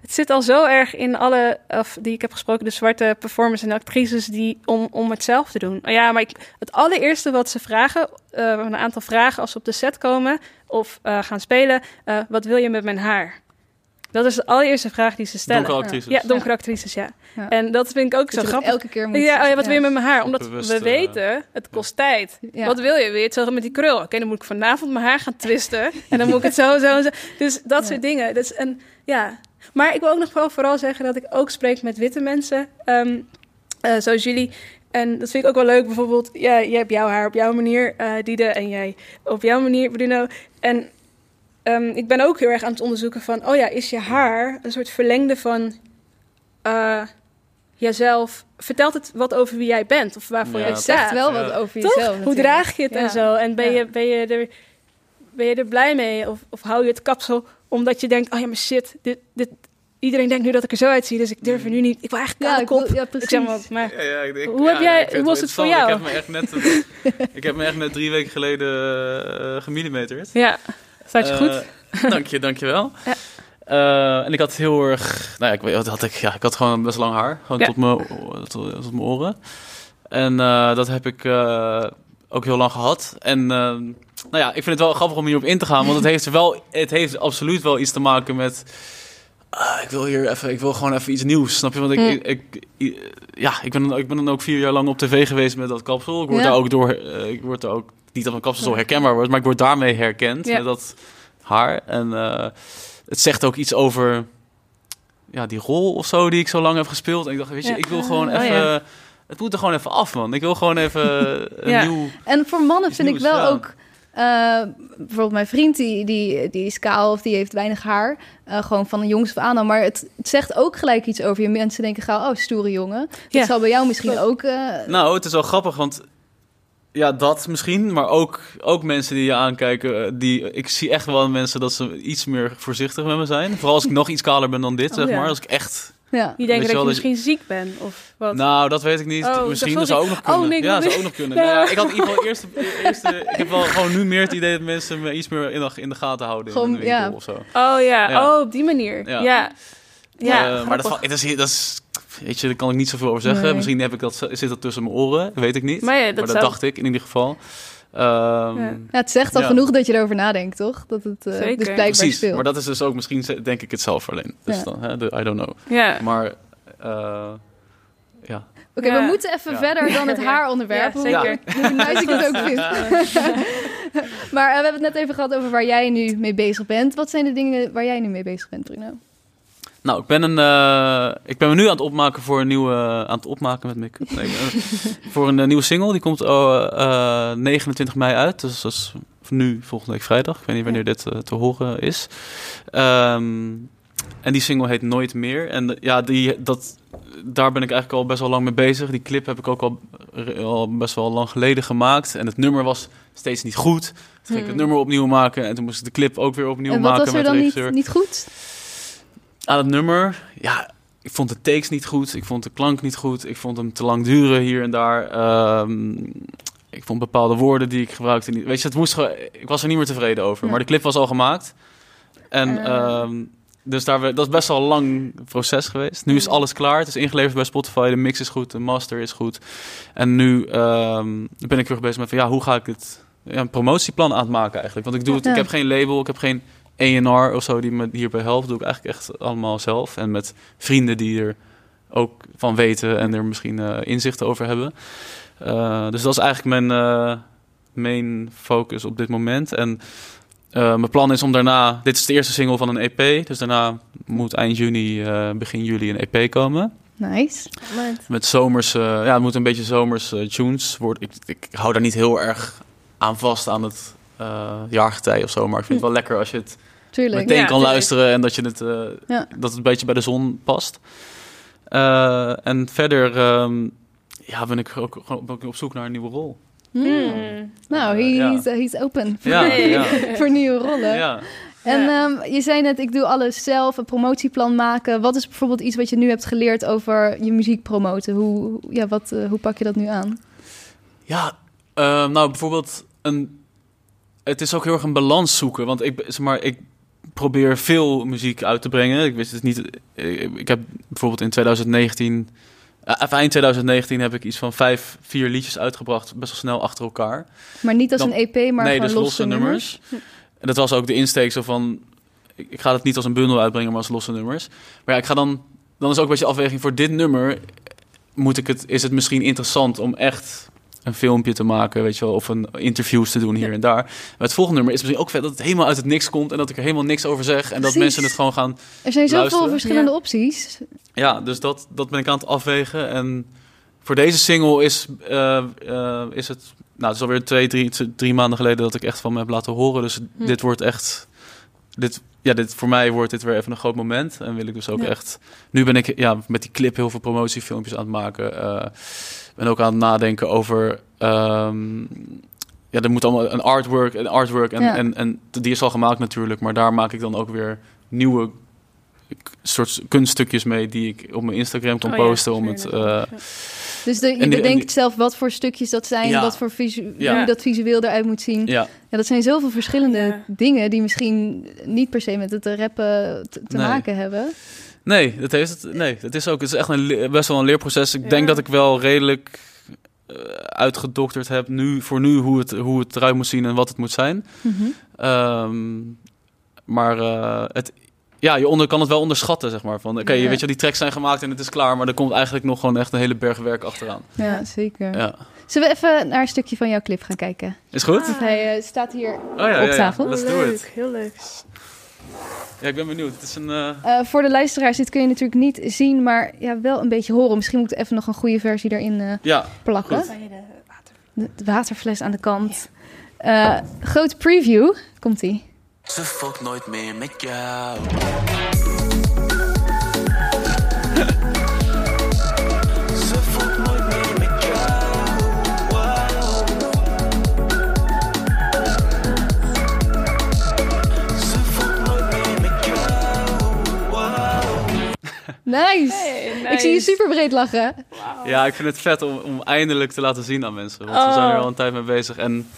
het zit al zo erg in alle, of die ik heb gesproken, de zwarte performers en actrices, die om, om het zelf te doen. Ja, maar ik, het allereerste wat ze vragen, eh, een aantal vragen als ze op de set komen of eh, gaan spelen, eh, wat wil je met mijn haar? Dat is de allereerste vraag die ze stellen. Donkere actrices. Ja, donkere actrices, ja. Ja. En dat vind ik ook dat zo grappig. elke keer moet Ja, oh ja, wat wil je met mijn haar? Omdat Bewust, we eh, weten, het kost tijd. Ja. Wat wil je? Wil je het zo met die krul? Oké, dan moet ik vanavond mijn haar gaan twisten. En dan moet ik het zo, zo, zo. Dus dat Ja. soort dingen. Dus, en ja, Maar ik wil ook nog wel vooral zeggen dat ik ook spreek met witte mensen, ehm, eh, zoals jullie. En dat vind ik ook wel leuk. Bijvoorbeeld, ja, jij hebt jouw haar op jouw manier, eh Diede, en jij op jouw manier, Bruno. En ehm, ik ben ook heel erg aan het onderzoeken van, oh ja, is je haar een soort verlengde van eh jezelf? Vertelt het wat over wie jij bent of waarvoor Ja, jij het staat? wel Ja. wat over Toch? jezelf. Hoe draag je het en zo? En ben, Ja. je, ben, je er, ben je er blij mee? Of, of hou je het kapsel omdat je denkt... oh ja, maar shit, dit, dit, iedereen denkt nu dat ik er zo uitzie... dus ik durf er nu niet... Ik wil eigenlijk kale ik kop. ja, Ik precies. zeg maar. Ja, ik Hoe heb jij- ik hoe was het voor jou? Ik heb me echt net, ik heb me echt net drie weken geleden eh gemillimeterd. Ja, staat je goed? Eh, dank je, dank je wel. Ja. Eh, en ik had heel erg, nou ja, ik weet wat had ik, ja, ik had gewoon best lang haar, gewoon Ja. tot mijn tot, tot mijn oren. En eh, dat heb ik eh, ook heel lang gehad. En nou ja, ik vind het wel grappig om hierop in te gaan, want het heeft wel, het heeft absoluut wel iets te maken met. Ah, ik wil hier even, ik wil gewoon even iets nieuws, snap je? Want ik, Hm. ik, ja, ik ben, ik ben dan ook vier jaar lang op tv geweest met dat kapsel. Ik word Ja. daar ook door, eh, ik word daar ook niet dat mijn kapsel zo herkenbaar wordt, maar ik word daarmee herkend Ja. met dat haar. En eh, het zegt ook iets over ja, die rol of zo die ik zo lang heb gespeeld. En ik dacht, weet je, Ja. ik wil gewoon Oh, even. ja. Het moet er gewoon even af, man. Ik wil gewoon even een Ja. nieuw. En voor mannen vind ik wel ook... eh, bijvoorbeeld mijn vriend, die, die, die is kaal of die heeft weinig haar. eh, gewoon van een jongs af aan. Maar het, het zegt ook gelijk iets over je. Mensen denken gauw, oh, stoere jongen. Dat Ja. zal bij jou misschien ook... eh, Nou, het is wel grappig, want ja, dat misschien, maar ook, ook mensen die je aankijken, die ik zie echt wel mensen dat ze iets meer voorzichtig met me zijn. Vooral als ik nog iets kaler ben dan dit, Oh, zeg ja. maar. Als ik echt. Ja. Die denken je dat je misschien ziek bent of wat? Nou, dat weet ik niet. Oh, misschien dat zou ook ik- nog kunnen. oh, nee, ja, zou ook nog kunnen. Ja. Nou ja, ik had in ieder geval eerst, eerst ik heb wel gewoon nu meer het idee dat mensen me iets meer in de, in de gaten houden Gewoon, in de winkel ja. of zo. Oh ja, Ja. oh op die manier. Ja. Ja, ja. Eh, maar dat, dat, is, dat is, weet je, daar kan ik niet zoveel over zeggen. Nee. Misschien heb ik dat, zit dat tussen mijn oren, weet ik niet. Maar ja, dat maar dat zou- dacht ik in ieder geval. Ehm, Ja. Ja, het zegt al Ja. genoeg dat je erover nadenkt, toch? Dat het eh, Zeker. dus blijkbaar Precies, speelt. maar dat is dus ook misschien denk ik het zelf alleen. Dus Ja. dan, hè, de, I don't know. Ja. Maar eh, ja, Oké, Ja. we moeten even Ja. verder dan het haaronderwerp. Ja, hoe- zeker. Hoe nice ik het ook vind. maar eh, we hebben het net even gehad over waar jij nu mee bezig bent. Wat zijn de dingen waar jij nu mee bezig bent, Bruno? Nou, ik ben, een, eh, ik ben me nu aan het opmaken voor een nieuwe, aan het opmaken met make-up. Nee, eh, voor een eh, nieuwe single. Die komt oh, eh, 29 mei uit. Dus dat is nu volgende week vrijdag. Ik weet niet wanneer dit eh, te horen is. Ehm, en die single heet Nooit meer. En eh, ja, die, dat, daar ben ik eigenlijk al best wel lang mee bezig. Die clip heb ik ook al, al best wel lang geleden gemaakt. En het nummer was steeds niet goed. Toen ging ik het Hmm. nummer opnieuw maken. En toen moest ik de clip ook weer opnieuw en wat maken was er met de dan niet, niet goed? Aan het nummer, ja, ik vond de takes niet goed. Ik vond de klank niet goed. Ik vond hem te lang duren hier en daar. Ehm, ik vond bepaalde woorden die ik gebruikte niet. Weet je, het moest gewoon, ik was er niet meer tevreden over. Ja. Maar de clip was al gemaakt. En Eh. ehm, dus daar, dat is best wel een lang proces geweest. Nu is alles klaar. Het is ingeleverd bij Spotify. De mix is goed. De master is goed. En nu ehm, ben ik weer bezig met van ja, hoe ga ik het ja, een promotieplan aan het maken eigenlijk? Want ik doe het. Ik heb geen label. Ik heb geen A&R of zo die me hierbij helpt. doe ik eigenlijk echt allemaal zelf. En met vrienden die er ook van weten en er misschien eh, inzichten over hebben. Eh, dus dat is eigenlijk mijn eh, main focus op dit moment. En eh, mijn plan is om daarna... Dit is de eerste single van een EP. Dus daarna moet eind juni, eh, begin juli een EP komen. Nice. Met zomers... ja, het moet een beetje zomers tunes worden. Ik, ik hou daar niet heel erg aan vast aan het eh jaargetij of zo. Maar ik vind het wel lekker als je het Tuurlijk. meteen Ja, kan tuurlijk. luisteren en dat je het eh, Ja. dat het een beetje bij de zon past. Eh, en verder ehm, ja, ben ik ook gewoon ben ik op zoek naar een nieuwe rol. Hmm. Hmm. Nou, he's, he's open voor, Ja, Nee. ja, voor nieuwe rollen. ja. En Ja. ehm, je zei net, ik doe alles zelf, een promotieplan maken. Wat is bijvoorbeeld iets wat je nu hebt geleerd over je muziek promoten? Hoe, hoe- ja, wat, eh, hoe pak je dat nu aan? Ja, ehm, nou bijvoorbeeld een. Het is ook heel erg een balans zoeken, want ik, zeg maar, ik probeer veel muziek uit te brengen. Ik wist het niet. Ik, ik heb bijvoorbeeld in 2019, eh, of eind 2019 heb ik iets van vijf, vier liedjes uitgebracht, best wel snel achter elkaar. Maar niet als Dan- een EP, maar nee, dus losse, nummers. En dat was ook de insteek zo van... Ik, ik ga het niet als een bundel uitbrengen, maar als losse nummers. Maar ja, ik ga dan... Dan is ook een beetje afweging voor dit nummer... Moet ik het, is het misschien interessant om echt een filmpje te maken, weet je wel, of een interviews te doen hier en daar. Maar het volgende nummer is misschien ook vet dat het helemaal uit het niks komt en dat ik er helemaal niks over zeg en dat mensen het gewoon gaan. Er zijn zoveel Luisteren. verschillende Ja. opties. Ja, dus dat, dat ben ik aan het afwegen. En voor deze single is, eh, eh, is het, nou, het is alweer twee, drie, drie maanden geleden dat ik echt van me heb laten horen. Dus Hm. dit wordt echt, dit, ja, dit, voor mij wordt dit weer even een groot moment. En wil ik dus ook Ja. echt, nu ben ik ja, met die clip heel veel promotiefilmpjes aan het maken. eh ben ook aan het nadenken over, ehm, ja, er moet allemaal een artwork, een artwork en, Ja. en, en die is al gemaakt natuurlijk, maar daar maak ik dan ook weer nieuwe soort kunststukjes mee die ik op mijn Instagram kan Oh ja, posten om het. eh, Dus de, je die- en bedenkt die- zelf wat voor stukjes dat zijn, Ja. wat voor visu Ja. hoe dat visueel eruit moet zien. Ja. ja, dat zijn zoveel verschillende Ja. dingen die misschien niet per se met het rappen te, te Nee. maken hebben. Nee, dat heeft het. Nee, het is ook. Het is echt een best wel een leerproces. Ik Ja. denk dat ik wel redelijk eh, uitgedokterd heb nu voor nu hoe het hoe het eruit moet zien en wat het moet zijn. Mhm. Ehm, maar eh, het. Ja, je onder, kan het wel onderschatten, zeg maar. Van, oké, Ja. je weet je, die tracks zijn gemaakt en het is klaar, maar er komt eigenlijk nog gewoon echt een hele berg werk achteraan. Ja, zeker. Ja. Zullen we even naar een stukje van jouw clip gaan kijken? Is goed? Ah. Hij eh, staat hier Oh ja, op ja. tafel. Let's do leuk, it. heel leuk. Ja, ik ben benieuwd. Het is een. eh, Eh, voor de luisteraars, dit kun je natuurlijk niet zien, maar ja, wel een beetje horen. Misschien moet ik even nog een goede versie erin eh, ja, plakken. Goed. De water... De, de waterfles aan de kant. Eh grote preview. Komt-ie. Ze fokt nooit meer met jou. Ik zie je super breed lachen. Ja, ik vind het vet om, om eindelijk te laten zien aan mensen. Want we Oh. zijn er al een tijd mee bezig. En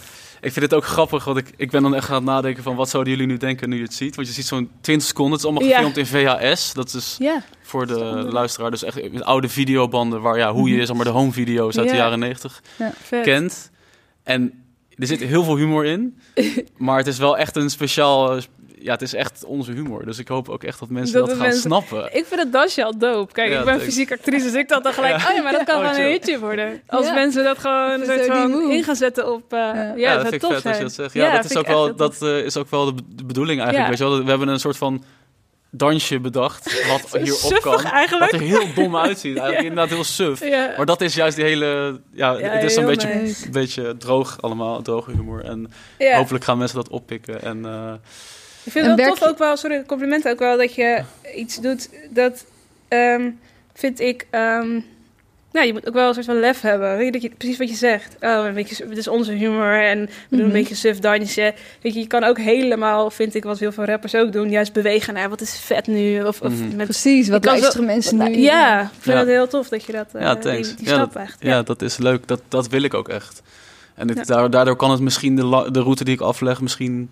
ik vind het ook grappig, want ik, ik ben dan echt aan het nadenken van... wat zouden jullie nu denken nu je het ziet? Want je ziet zo'n 20 seconden, het is allemaal Ja. gefilmd in VHS. Dat is Ja, voor de luisteraar dus echt met oude videobanden... waar ja, hoe je zeg maar de home video's uit de Ja. jaren 90 vet. kent. En er zit heel veel humor in. maar het is wel echt een speciaal... Ja, het is echt onze humor. Dus ik hoop ook echt dat mensen Dat gaan mensen- snappen. Ik vind het dansje al dope. Kijk, Ja, ik ben thanks. fysiek actrice, dus ik dacht dan gelijk... Ja. Oh ja, maar dat kan Oh, wel een hitje worden. Als Ja. mensen dat gewoon Zo in gaan zetten op... eh, ja, Ja. dat Ja, dat vind ik vet als je dat zegt. Ja, dat, is ook wel, dat eh, is ook wel de, be- de bedoeling eigenlijk. Ja. Weet je wel? We hebben een soort van dansje bedacht, wat hierop suffig kan. eigenlijk. Wat er heel dom uitziet. Eigenlijk Ja. inderdaad heel suf. Ja. Maar dat is juist die hele... Ja, Ja, het is een beetje, nice. beetje droog allemaal, droge humor. En Ja. hopelijk gaan mensen dat oppikken. En eh, Ik vind het wel werk tof ook wel, sorry, compliment ook wel, dat je iets doet dat, ehm, vind ik, ehm, nou, je moet ook wel een soort van lef hebben. Weet je, dat je, precies wat je zegt. Oh, een beetje, het is onze humor en we doen Mhm. een beetje suf dansje. Weet je, je kan ook helemaal, vind ik, wat heel veel rappers ook doen, juist bewegen naar wat is vet nu. Of, of Mhm. met, Precies, wat luisteren mensen nu? ja, ik vind Ja. het heel tof dat je dat, Ja, die, die Ja, stap echt. ja. dat is leuk. Dat, dat wil ik ook echt. En het, Ja. daardoor, daardoor kan het misschien de, la- de route die ik afleg misschien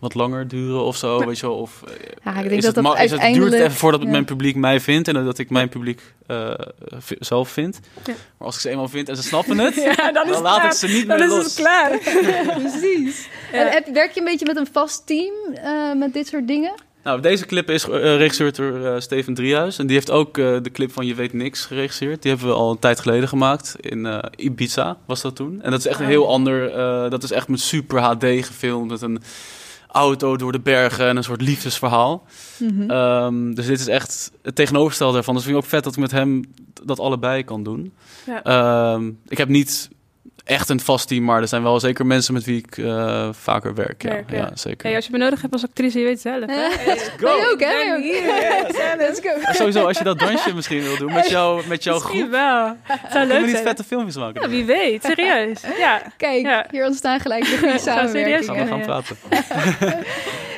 wat langer duren of zo, Maar- weet je wel. Of, eh, Ja, ik denk is dat het, dat is het duurt even voordat ja. mijn publiek mij vindt en dat ik mijn publiek eh, zelf vind. Ja. Maar als ik ze eenmaal vind en ze snappen het, Ja, dan is dan het laat klaar. ik ze niet Dan meer is los. het klaar. Precies. Ja. En heb, werk je een beetje met een vast team eh, met dit soort dingen? Nou, deze clip is uh, geregisseerd door eh, Steven Driehuis. En die heeft ook eh, de clip van Je Weet Niks geregisseerd. Die hebben we al een tijd geleden gemaakt. In eh, Ibiza was dat toen. En dat is echt een Oh. heel ander... eh, dat is echt met super HD gefilmd. Met een auto door de bergen en een soort liefdesverhaal. Mhm. Ehm, dus dit is echt het tegenovergestelde daarvan. Dus vind ik ook vet dat ik met hem dat allebei kan doen. Ja. Ehm, ik heb niet echt een vast team, maar er zijn wel zeker mensen met wie ik eh, vaker werk. Ja, Werk, ja. ja. zeker. Hey, als je me nodig hebt als actrice, je weet het zelf. hè? Eh, go. Wij ook, hè? Hier. Let's go. En sowieso, als je dat dansje misschien wil doen met, jou, met jouw Misschien groep, wel. Het zou leuk niet vette filmpjes maken. Ja, wie weet. Serieus. Ja. Kijk, Ja. hier ontstaan gelijk de goede Gaan we Gaan we samenwerking. gaan Ja. praten.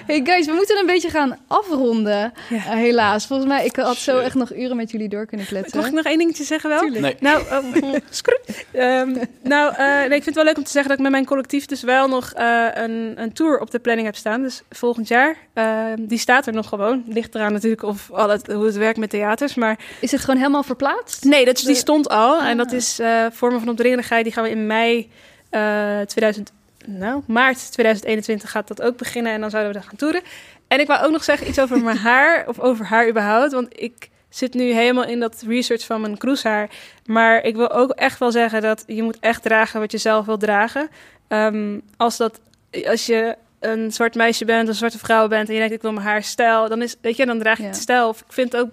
Hey guys, we moeten een beetje gaan afronden. Ja. Eh, helaas. Volgens mij, ik had zo echt nog uren met jullie door kunnen kletsen. Mag ik nog één dingetje zeggen wel? Tuurlijk. Nee. Nou, oh, skroet. Ehm, nou eh, nee, ik vind het wel leuk om te zeggen dat ik met mijn collectief dus wel nog eh, een, een tour op de planning heb staan. Dus volgend jaar. Ehm, die staat er nog gewoon. Ligt eraan natuurlijk of al het, hoe het werkt met theaters. Maar Is het gewoon helemaal verplaatst? nee, dat, is- die stond al. En dat Ah. is eh Vormen van Opdringendheid. Die gaan we in mei eh 2000, nou, maart 2021 gaat dat ook beginnen. En dan zouden we daar gaan toeren. En ik wou ook nog zeggen iets over mijn haar. Of over haar überhaupt. Want ik zit nu helemaal in dat research van mijn cruisehaar. Maar ik wil ook echt wel zeggen dat je moet echt dragen wat je zelf wil dragen. Ehm, als, dat, als je een zwart meisje bent, een zwarte vrouw bent en je denkt ik wil mijn haar stijl, dan is, weet je, dan draag je Ja. het stijl. Of ik vind het ook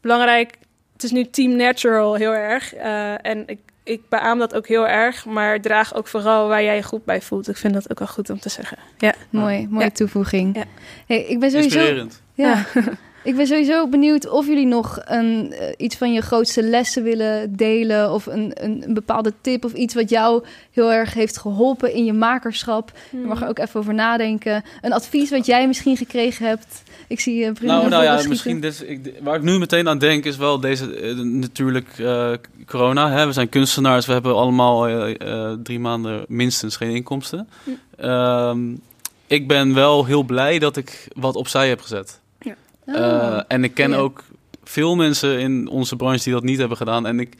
belangrijk. Het is nu team natural heel erg. eh, en ik, ik beaam dat ook heel erg. Maar draag ook vooral waar jij je goed bij voelt. Ik vind dat ook wel goed om te zeggen. Ja. Mooi, mooie Ja. toevoeging. Ja. Hey, ik ben sowieso Inspirerend. Ja. ik ben sowieso benieuwd of jullie nog een, eh, iets van je grootste lessen willen delen. Of een, een, een bepaalde tip of iets wat jou heel erg heeft geholpen in je makerschap. Je mag er ook even over nadenken. Een advies wat jij misschien gekregen hebt. Ik zie uh, Nou, nou ja, misschien dit, ik, waar ik nu meteen aan denk is wel deze eh, natuurlijk eh, corona. Hè? We zijn kunstenaars, we hebben allemaal eh, eh, drie maanden minstens geen inkomsten. Hm. Ehm, ik ben wel heel blij dat ik wat opzij heb gezet. Ah. Eh, en ik ken ja. ook veel mensen in onze branche die dat niet hebben gedaan. En ik,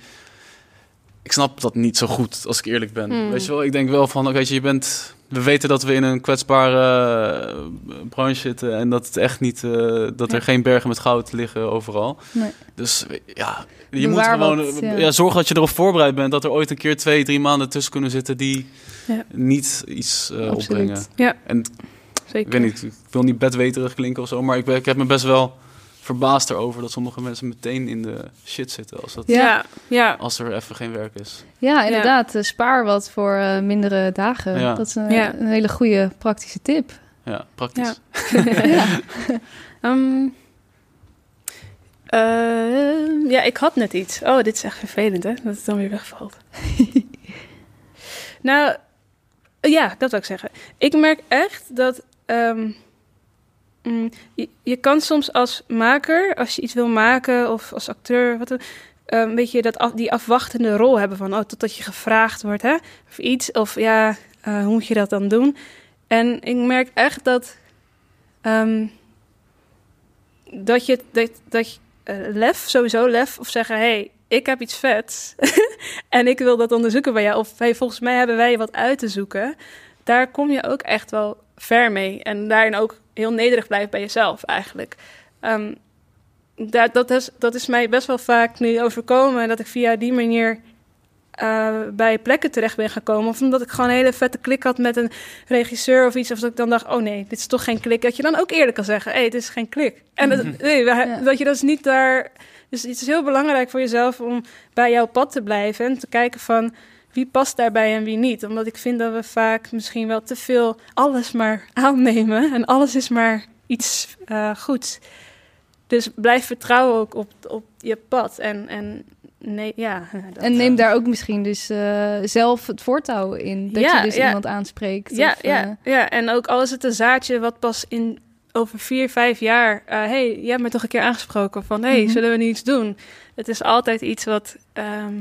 ik snap dat niet zo goed, als ik eerlijk ben. Hmm. Weet je wel, ik denk wel van, weet je, je bent... We weten dat we in een kwetsbare eh, branche zitten en dat het echt niet, eh, dat er geen bergen met goud liggen overal. Nee. Dus ja, je Bewaar moet gewoon wat, ja. ja. zorgen dat je erop voorbereid bent dat er ooit een keer twee, drie maanden tussen kunnen zitten die Ja. niet iets eh, opbrengen. Ja. En Zeker. ik weet niet, ik wil niet bedweterig klinken of zo, maar ik, ik heb me best wel verbaasd erover dat sommige mensen meteen in de shit zitten als, dat, Ja. Ja. als er even geen werk is. Ja, inderdaad. eh, spaar wat voor eh, mindere dagen. Ja. Dat is een, Ja. een hele goede praktische tip. Ja, praktisch. ja. Ehm, eh, ja, ik had net iets. Oh, dit is echt vervelend, hè? Dat het dan weer wegvalt. nou, ja, dat wil ik zeggen. Ik merk echt dat ehm, mm, je, kan soms als maker, als je iets wil maken of als acteur, wat eh, een beetje dat die afwachtende rol hebben van, oh, totdat je gevraagd wordt, hè? Of iets, of ja, eh, hoe moet je dat dan doen? En ik merk echt dat ehm, dat je, dat, dat eh, lef, sowieso lef, of zeggen: hey, ik heb iets vets en ik wil dat onderzoeken bij jou. Of volgens mij hebben wij wat uit te zoeken. Daar kom je ook echt wel ver mee. En daarin ook heel nederig blijft bij jezelf eigenlijk. Ehm, daar, dat, is, dat is mij best wel vaak nu overkomen. Dat ik via die manier eh, bij plekken terecht ben gekomen. Of omdat ik gewoon een hele vette klik had met een regisseur of iets. Of dat ik dan dacht, oh nee, dit is toch geen klik. Dat je dan ook eerlijk kan zeggen, hé, hey, dit is geen klik. En dat, nee, we- Ja. dat je dus niet daar... Dus het is heel belangrijk voor jezelf om bij jouw pad te blijven. En te kijken van wie past daarbij en wie niet. Omdat ik vind dat we vaak misschien wel te veel alles maar aannemen. En alles is maar iets eh, goeds. Dus blijf vertrouwen ook op, op je pad. En, en nee, ja. dat- En neem daar ook misschien dus eh, zelf het voortouw in. Dat Ja, je dus ja. iemand aanspreekt. Ja, of, ja, eh, ja, en ook al is het een zaadje wat pas in over vier, vijf jaar... Hé, hey, jij hebt me toch een keer aangesproken van... Hé, hey, Mhm. zullen we nu iets doen? Het is altijd iets wat... ehm,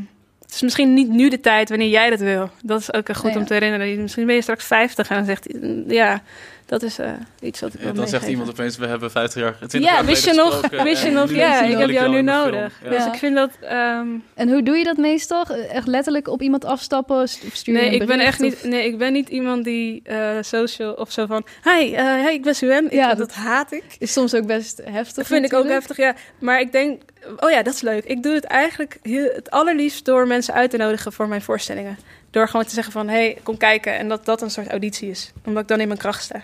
het is misschien niet nu de tijd wanneer jij dat wil. Dat is ook goed Nee, ja. om te herinneren. Misschien ben je straks 50 en dan zegt hij... Ja, dat is eh, iets wat ik Ja, wil dan zegt iemand opeens, we hebben 50 jaar, 20 Ja, jaar wist je nog? Wist je nog? Ja, ik heb jou nu nodig. Ja. Dus ik vind dat... ehm, En hoe doe je dat meestal? Echt letterlijk op iemand afstappen? Of stuur je Nee, ik ben echt niet. Nee, ik ben niet iemand die eh, social of zo van. Hi, eh, hey, ik ben Suen. Ik, Ja, dat, dat- haat ik. Is soms ook best heftig. Dat vind ik ook heftig, ja. Maar ik denk, oh ja, dat is leuk. Ik doe het eigenlijk heel, het allerliefst door mensen uit te nodigen voor mijn voorstellingen. Door gewoon te zeggen van, hey, kom kijken. En dat dat een soort auditie is. Omdat ik dan in mijn kracht sta.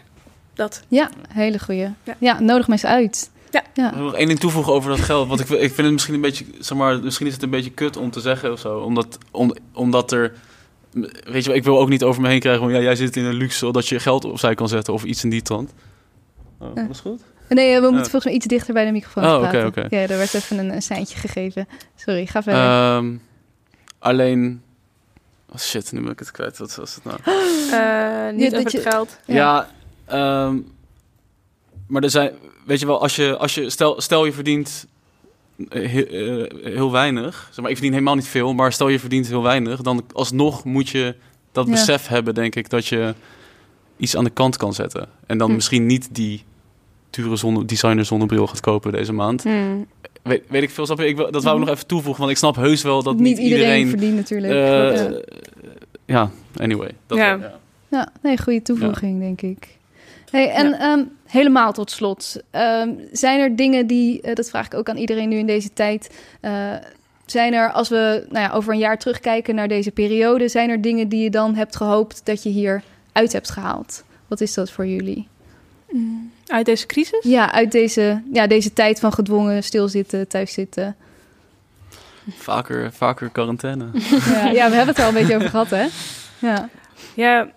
Dat. Ja, hele goeie. Ja. Ja. nodig mensen uit. Ja. ja. Ik wil nog één ding toevoegen over dat geld. Want ik, ik vind het misschien een beetje, zeg maar, misschien is het een beetje kut om te zeggen of zo. Omdat, om, omdat er, weet je wel, ik wil ook niet over me heen krijgen van, ja, jij zit in een luxe, dat je geld opzij kan zetten of iets in die trant. Oh, Ja. dat is goed? Nee, we moeten volgens mij iets dichter bij de microfoon Oh, praten. oké, oké. Ja, er werd even een, een seintje gegeven. Sorry, ga verder. Ehm, alleen, oh shit, nu ben ik het kwijt. Wat was het nou? Eh, niet Ja, dat over je- het geld. Ja. Ja, ehm, maar er zijn, weet je wel, als je, als je stel, stel je verdient eh, heel, eh, heel weinig, zeg maar, ik verdien helemaal niet veel, maar stel je verdient heel weinig, dan alsnog moet je dat Ja. besef hebben, denk ik, dat je iets aan de kant kan zetten. En dan Hm. misschien niet die dure zonne, designer zonnebril gaat kopen deze maand. Hmm. Weet, weet ik veel, snap je? Ik, dat wou ik nog even toevoegen, want ik snap heus wel dat niet niet, iedereen, verdient natuurlijk. eh, ja. ja, anyway. Dat Ja. wel, ja. Ja, nee, goede toevoeging, denk ik. Hey, en ehm, helemaal tot slot. Ehm, zijn er dingen die, eh, dat vraag ik ook aan iedereen nu in deze tijd. eh, zijn er, als we nou ja, over een jaar terugkijken naar deze periode, zijn er dingen die je dan hebt gehoopt dat je hier uit hebt gehaald? Wat is dat voor jullie? Uit deze crisis? Ja, uit deze, ja, deze tijd van gedwongen stilzitten, thuiszitten. Vaker, vaker quarantaine. Ja, ja, we hebben het er al een beetje over gehad, hè? Ja. Ja,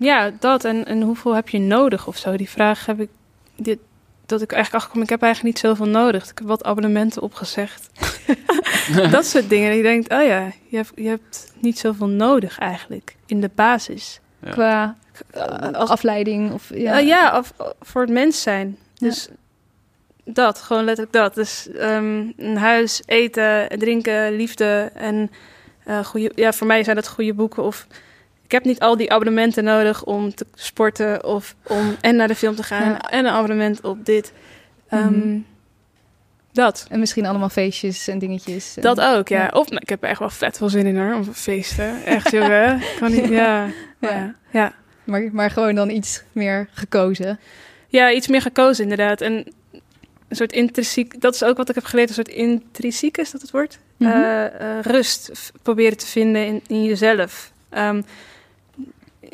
ja dat. En, en hoeveel heb je nodig of zo? Die vraag heb ik... Dit, dat ik eigenlijk achterkom, ik heb eigenlijk niet zoveel nodig. Ik heb wat abonnementen opgezegd. dat soort dingen. En je denkt, oh ja, je hebt, je hebt niet zoveel nodig eigenlijk. In de basis. Ja. Qua Eh, eh, als- afleiding of ja. Ja, ja of, voor het mens zijn. Ja. Dus dat, gewoon letterlijk dat. Dus ehm, een huis, eten, drinken, liefde en eh goede, ja, voor mij zijn dat goede boeken. Of ik heb niet al die abonnementen nodig om te sporten of om en naar de film te gaan Ja. en een abonnement op dit. Ehm, Mhm. Dat. En misschien allemaal feestjes en dingetjes. En- Dat ook, ja. Ja. Of nou, ik heb er echt wel vet veel zin in hoor, om feesten. Echt, jongen. Kan niet, ja. Ja. Maar, maar gewoon dan iets meer gekozen. Ja, iets meer gekozen inderdaad. En een soort intrinsiek, dat is ook wat ik heb geleerd, een soort intrinsiek is dat het woord? Mhm. Eh, eh, rust proberen te vinden in, in jezelf. Ehm,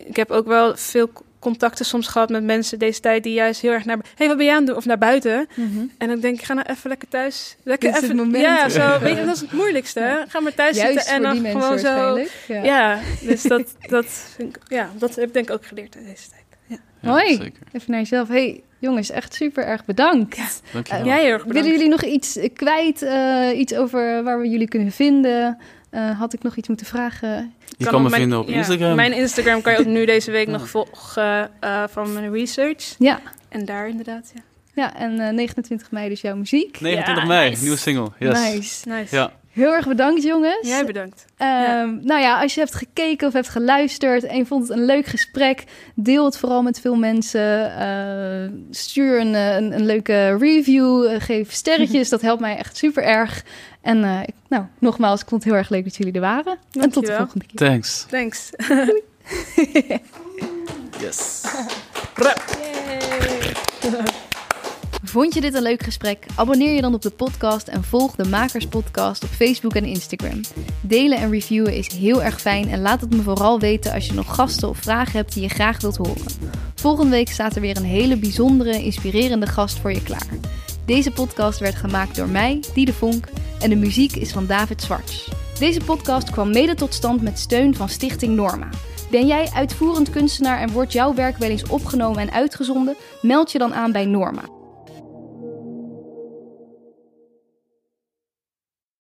ik heb ook wel veel contacten soms gehad met mensen deze tijd die juist heel erg naar... hey, wat ben jij aan het doen? Of naar buiten. Mhm. En dan denk ik, ga nou even lekker thuis. Lekker Dit is even, het moment. Ja, zo, weet je, dat is het moeilijkste. hè? Ga maar thuis Juist zitten en dan gewoon zo... Ja. Ja, dus dat, dat, vind ik, ja, dat heb ik denk ik ook geleerd in deze tijd. Ja. Ja, Hoi. Zeker. Even naar jezelf. hey, jongens, echt super erg bedankt. Dankjewel. Jij heel erg bedankt. Willen jullie nog iets eh, kwijt? eh, iets over waar we jullie kunnen vinden? Eh, had ik nog iets moeten vragen? Je kan, me mijn- vinden op ja, Instagram. Mijn Instagram kan je ook nu deze week nog volgen eh, van mijn research. Ja, En daar inderdaad, ja. ja en eh, 29 mei dus jouw muziek. 29 Ja, mei, nice. nieuwe single. Yes. Nice. Nice. Ja. Heel erg bedankt, jongens. Jij bedankt. Ehm, Nou ja, als je hebt gekeken of hebt geluisterd en je vond het een leuk gesprek, deel het vooral met veel mensen. Eh, stuur een, een, een leuke review, eh, geef sterretjes, dat helpt mij echt super erg. En eh, ik- nou, nogmaals, ik vond het heel erg leuk dat jullie er waren. En tot de volgende keer. Thanks. Thanks. Yes. Vond je dit een leuk gesprek? Abonneer je dan op de podcast en volg de Makers Podcast op Facebook en Instagram. Delen en reviewen is heel erg fijn en laat het me vooral weten als je nog gasten of vragen hebt die je graag wilt horen. Volgende week staat er weer een hele bijzondere, inspirerende gast voor je klaar. Deze podcast werd gemaakt door mij, Diede Vonk, en de muziek is van David Zwarts. Deze podcast kwam mede tot stand met steun van Stichting Norma. Ben jij uitvoerend kunstenaar en wordt jouw werk wel eens opgenomen en uitgezonden? Meld je dan aan bij Norma.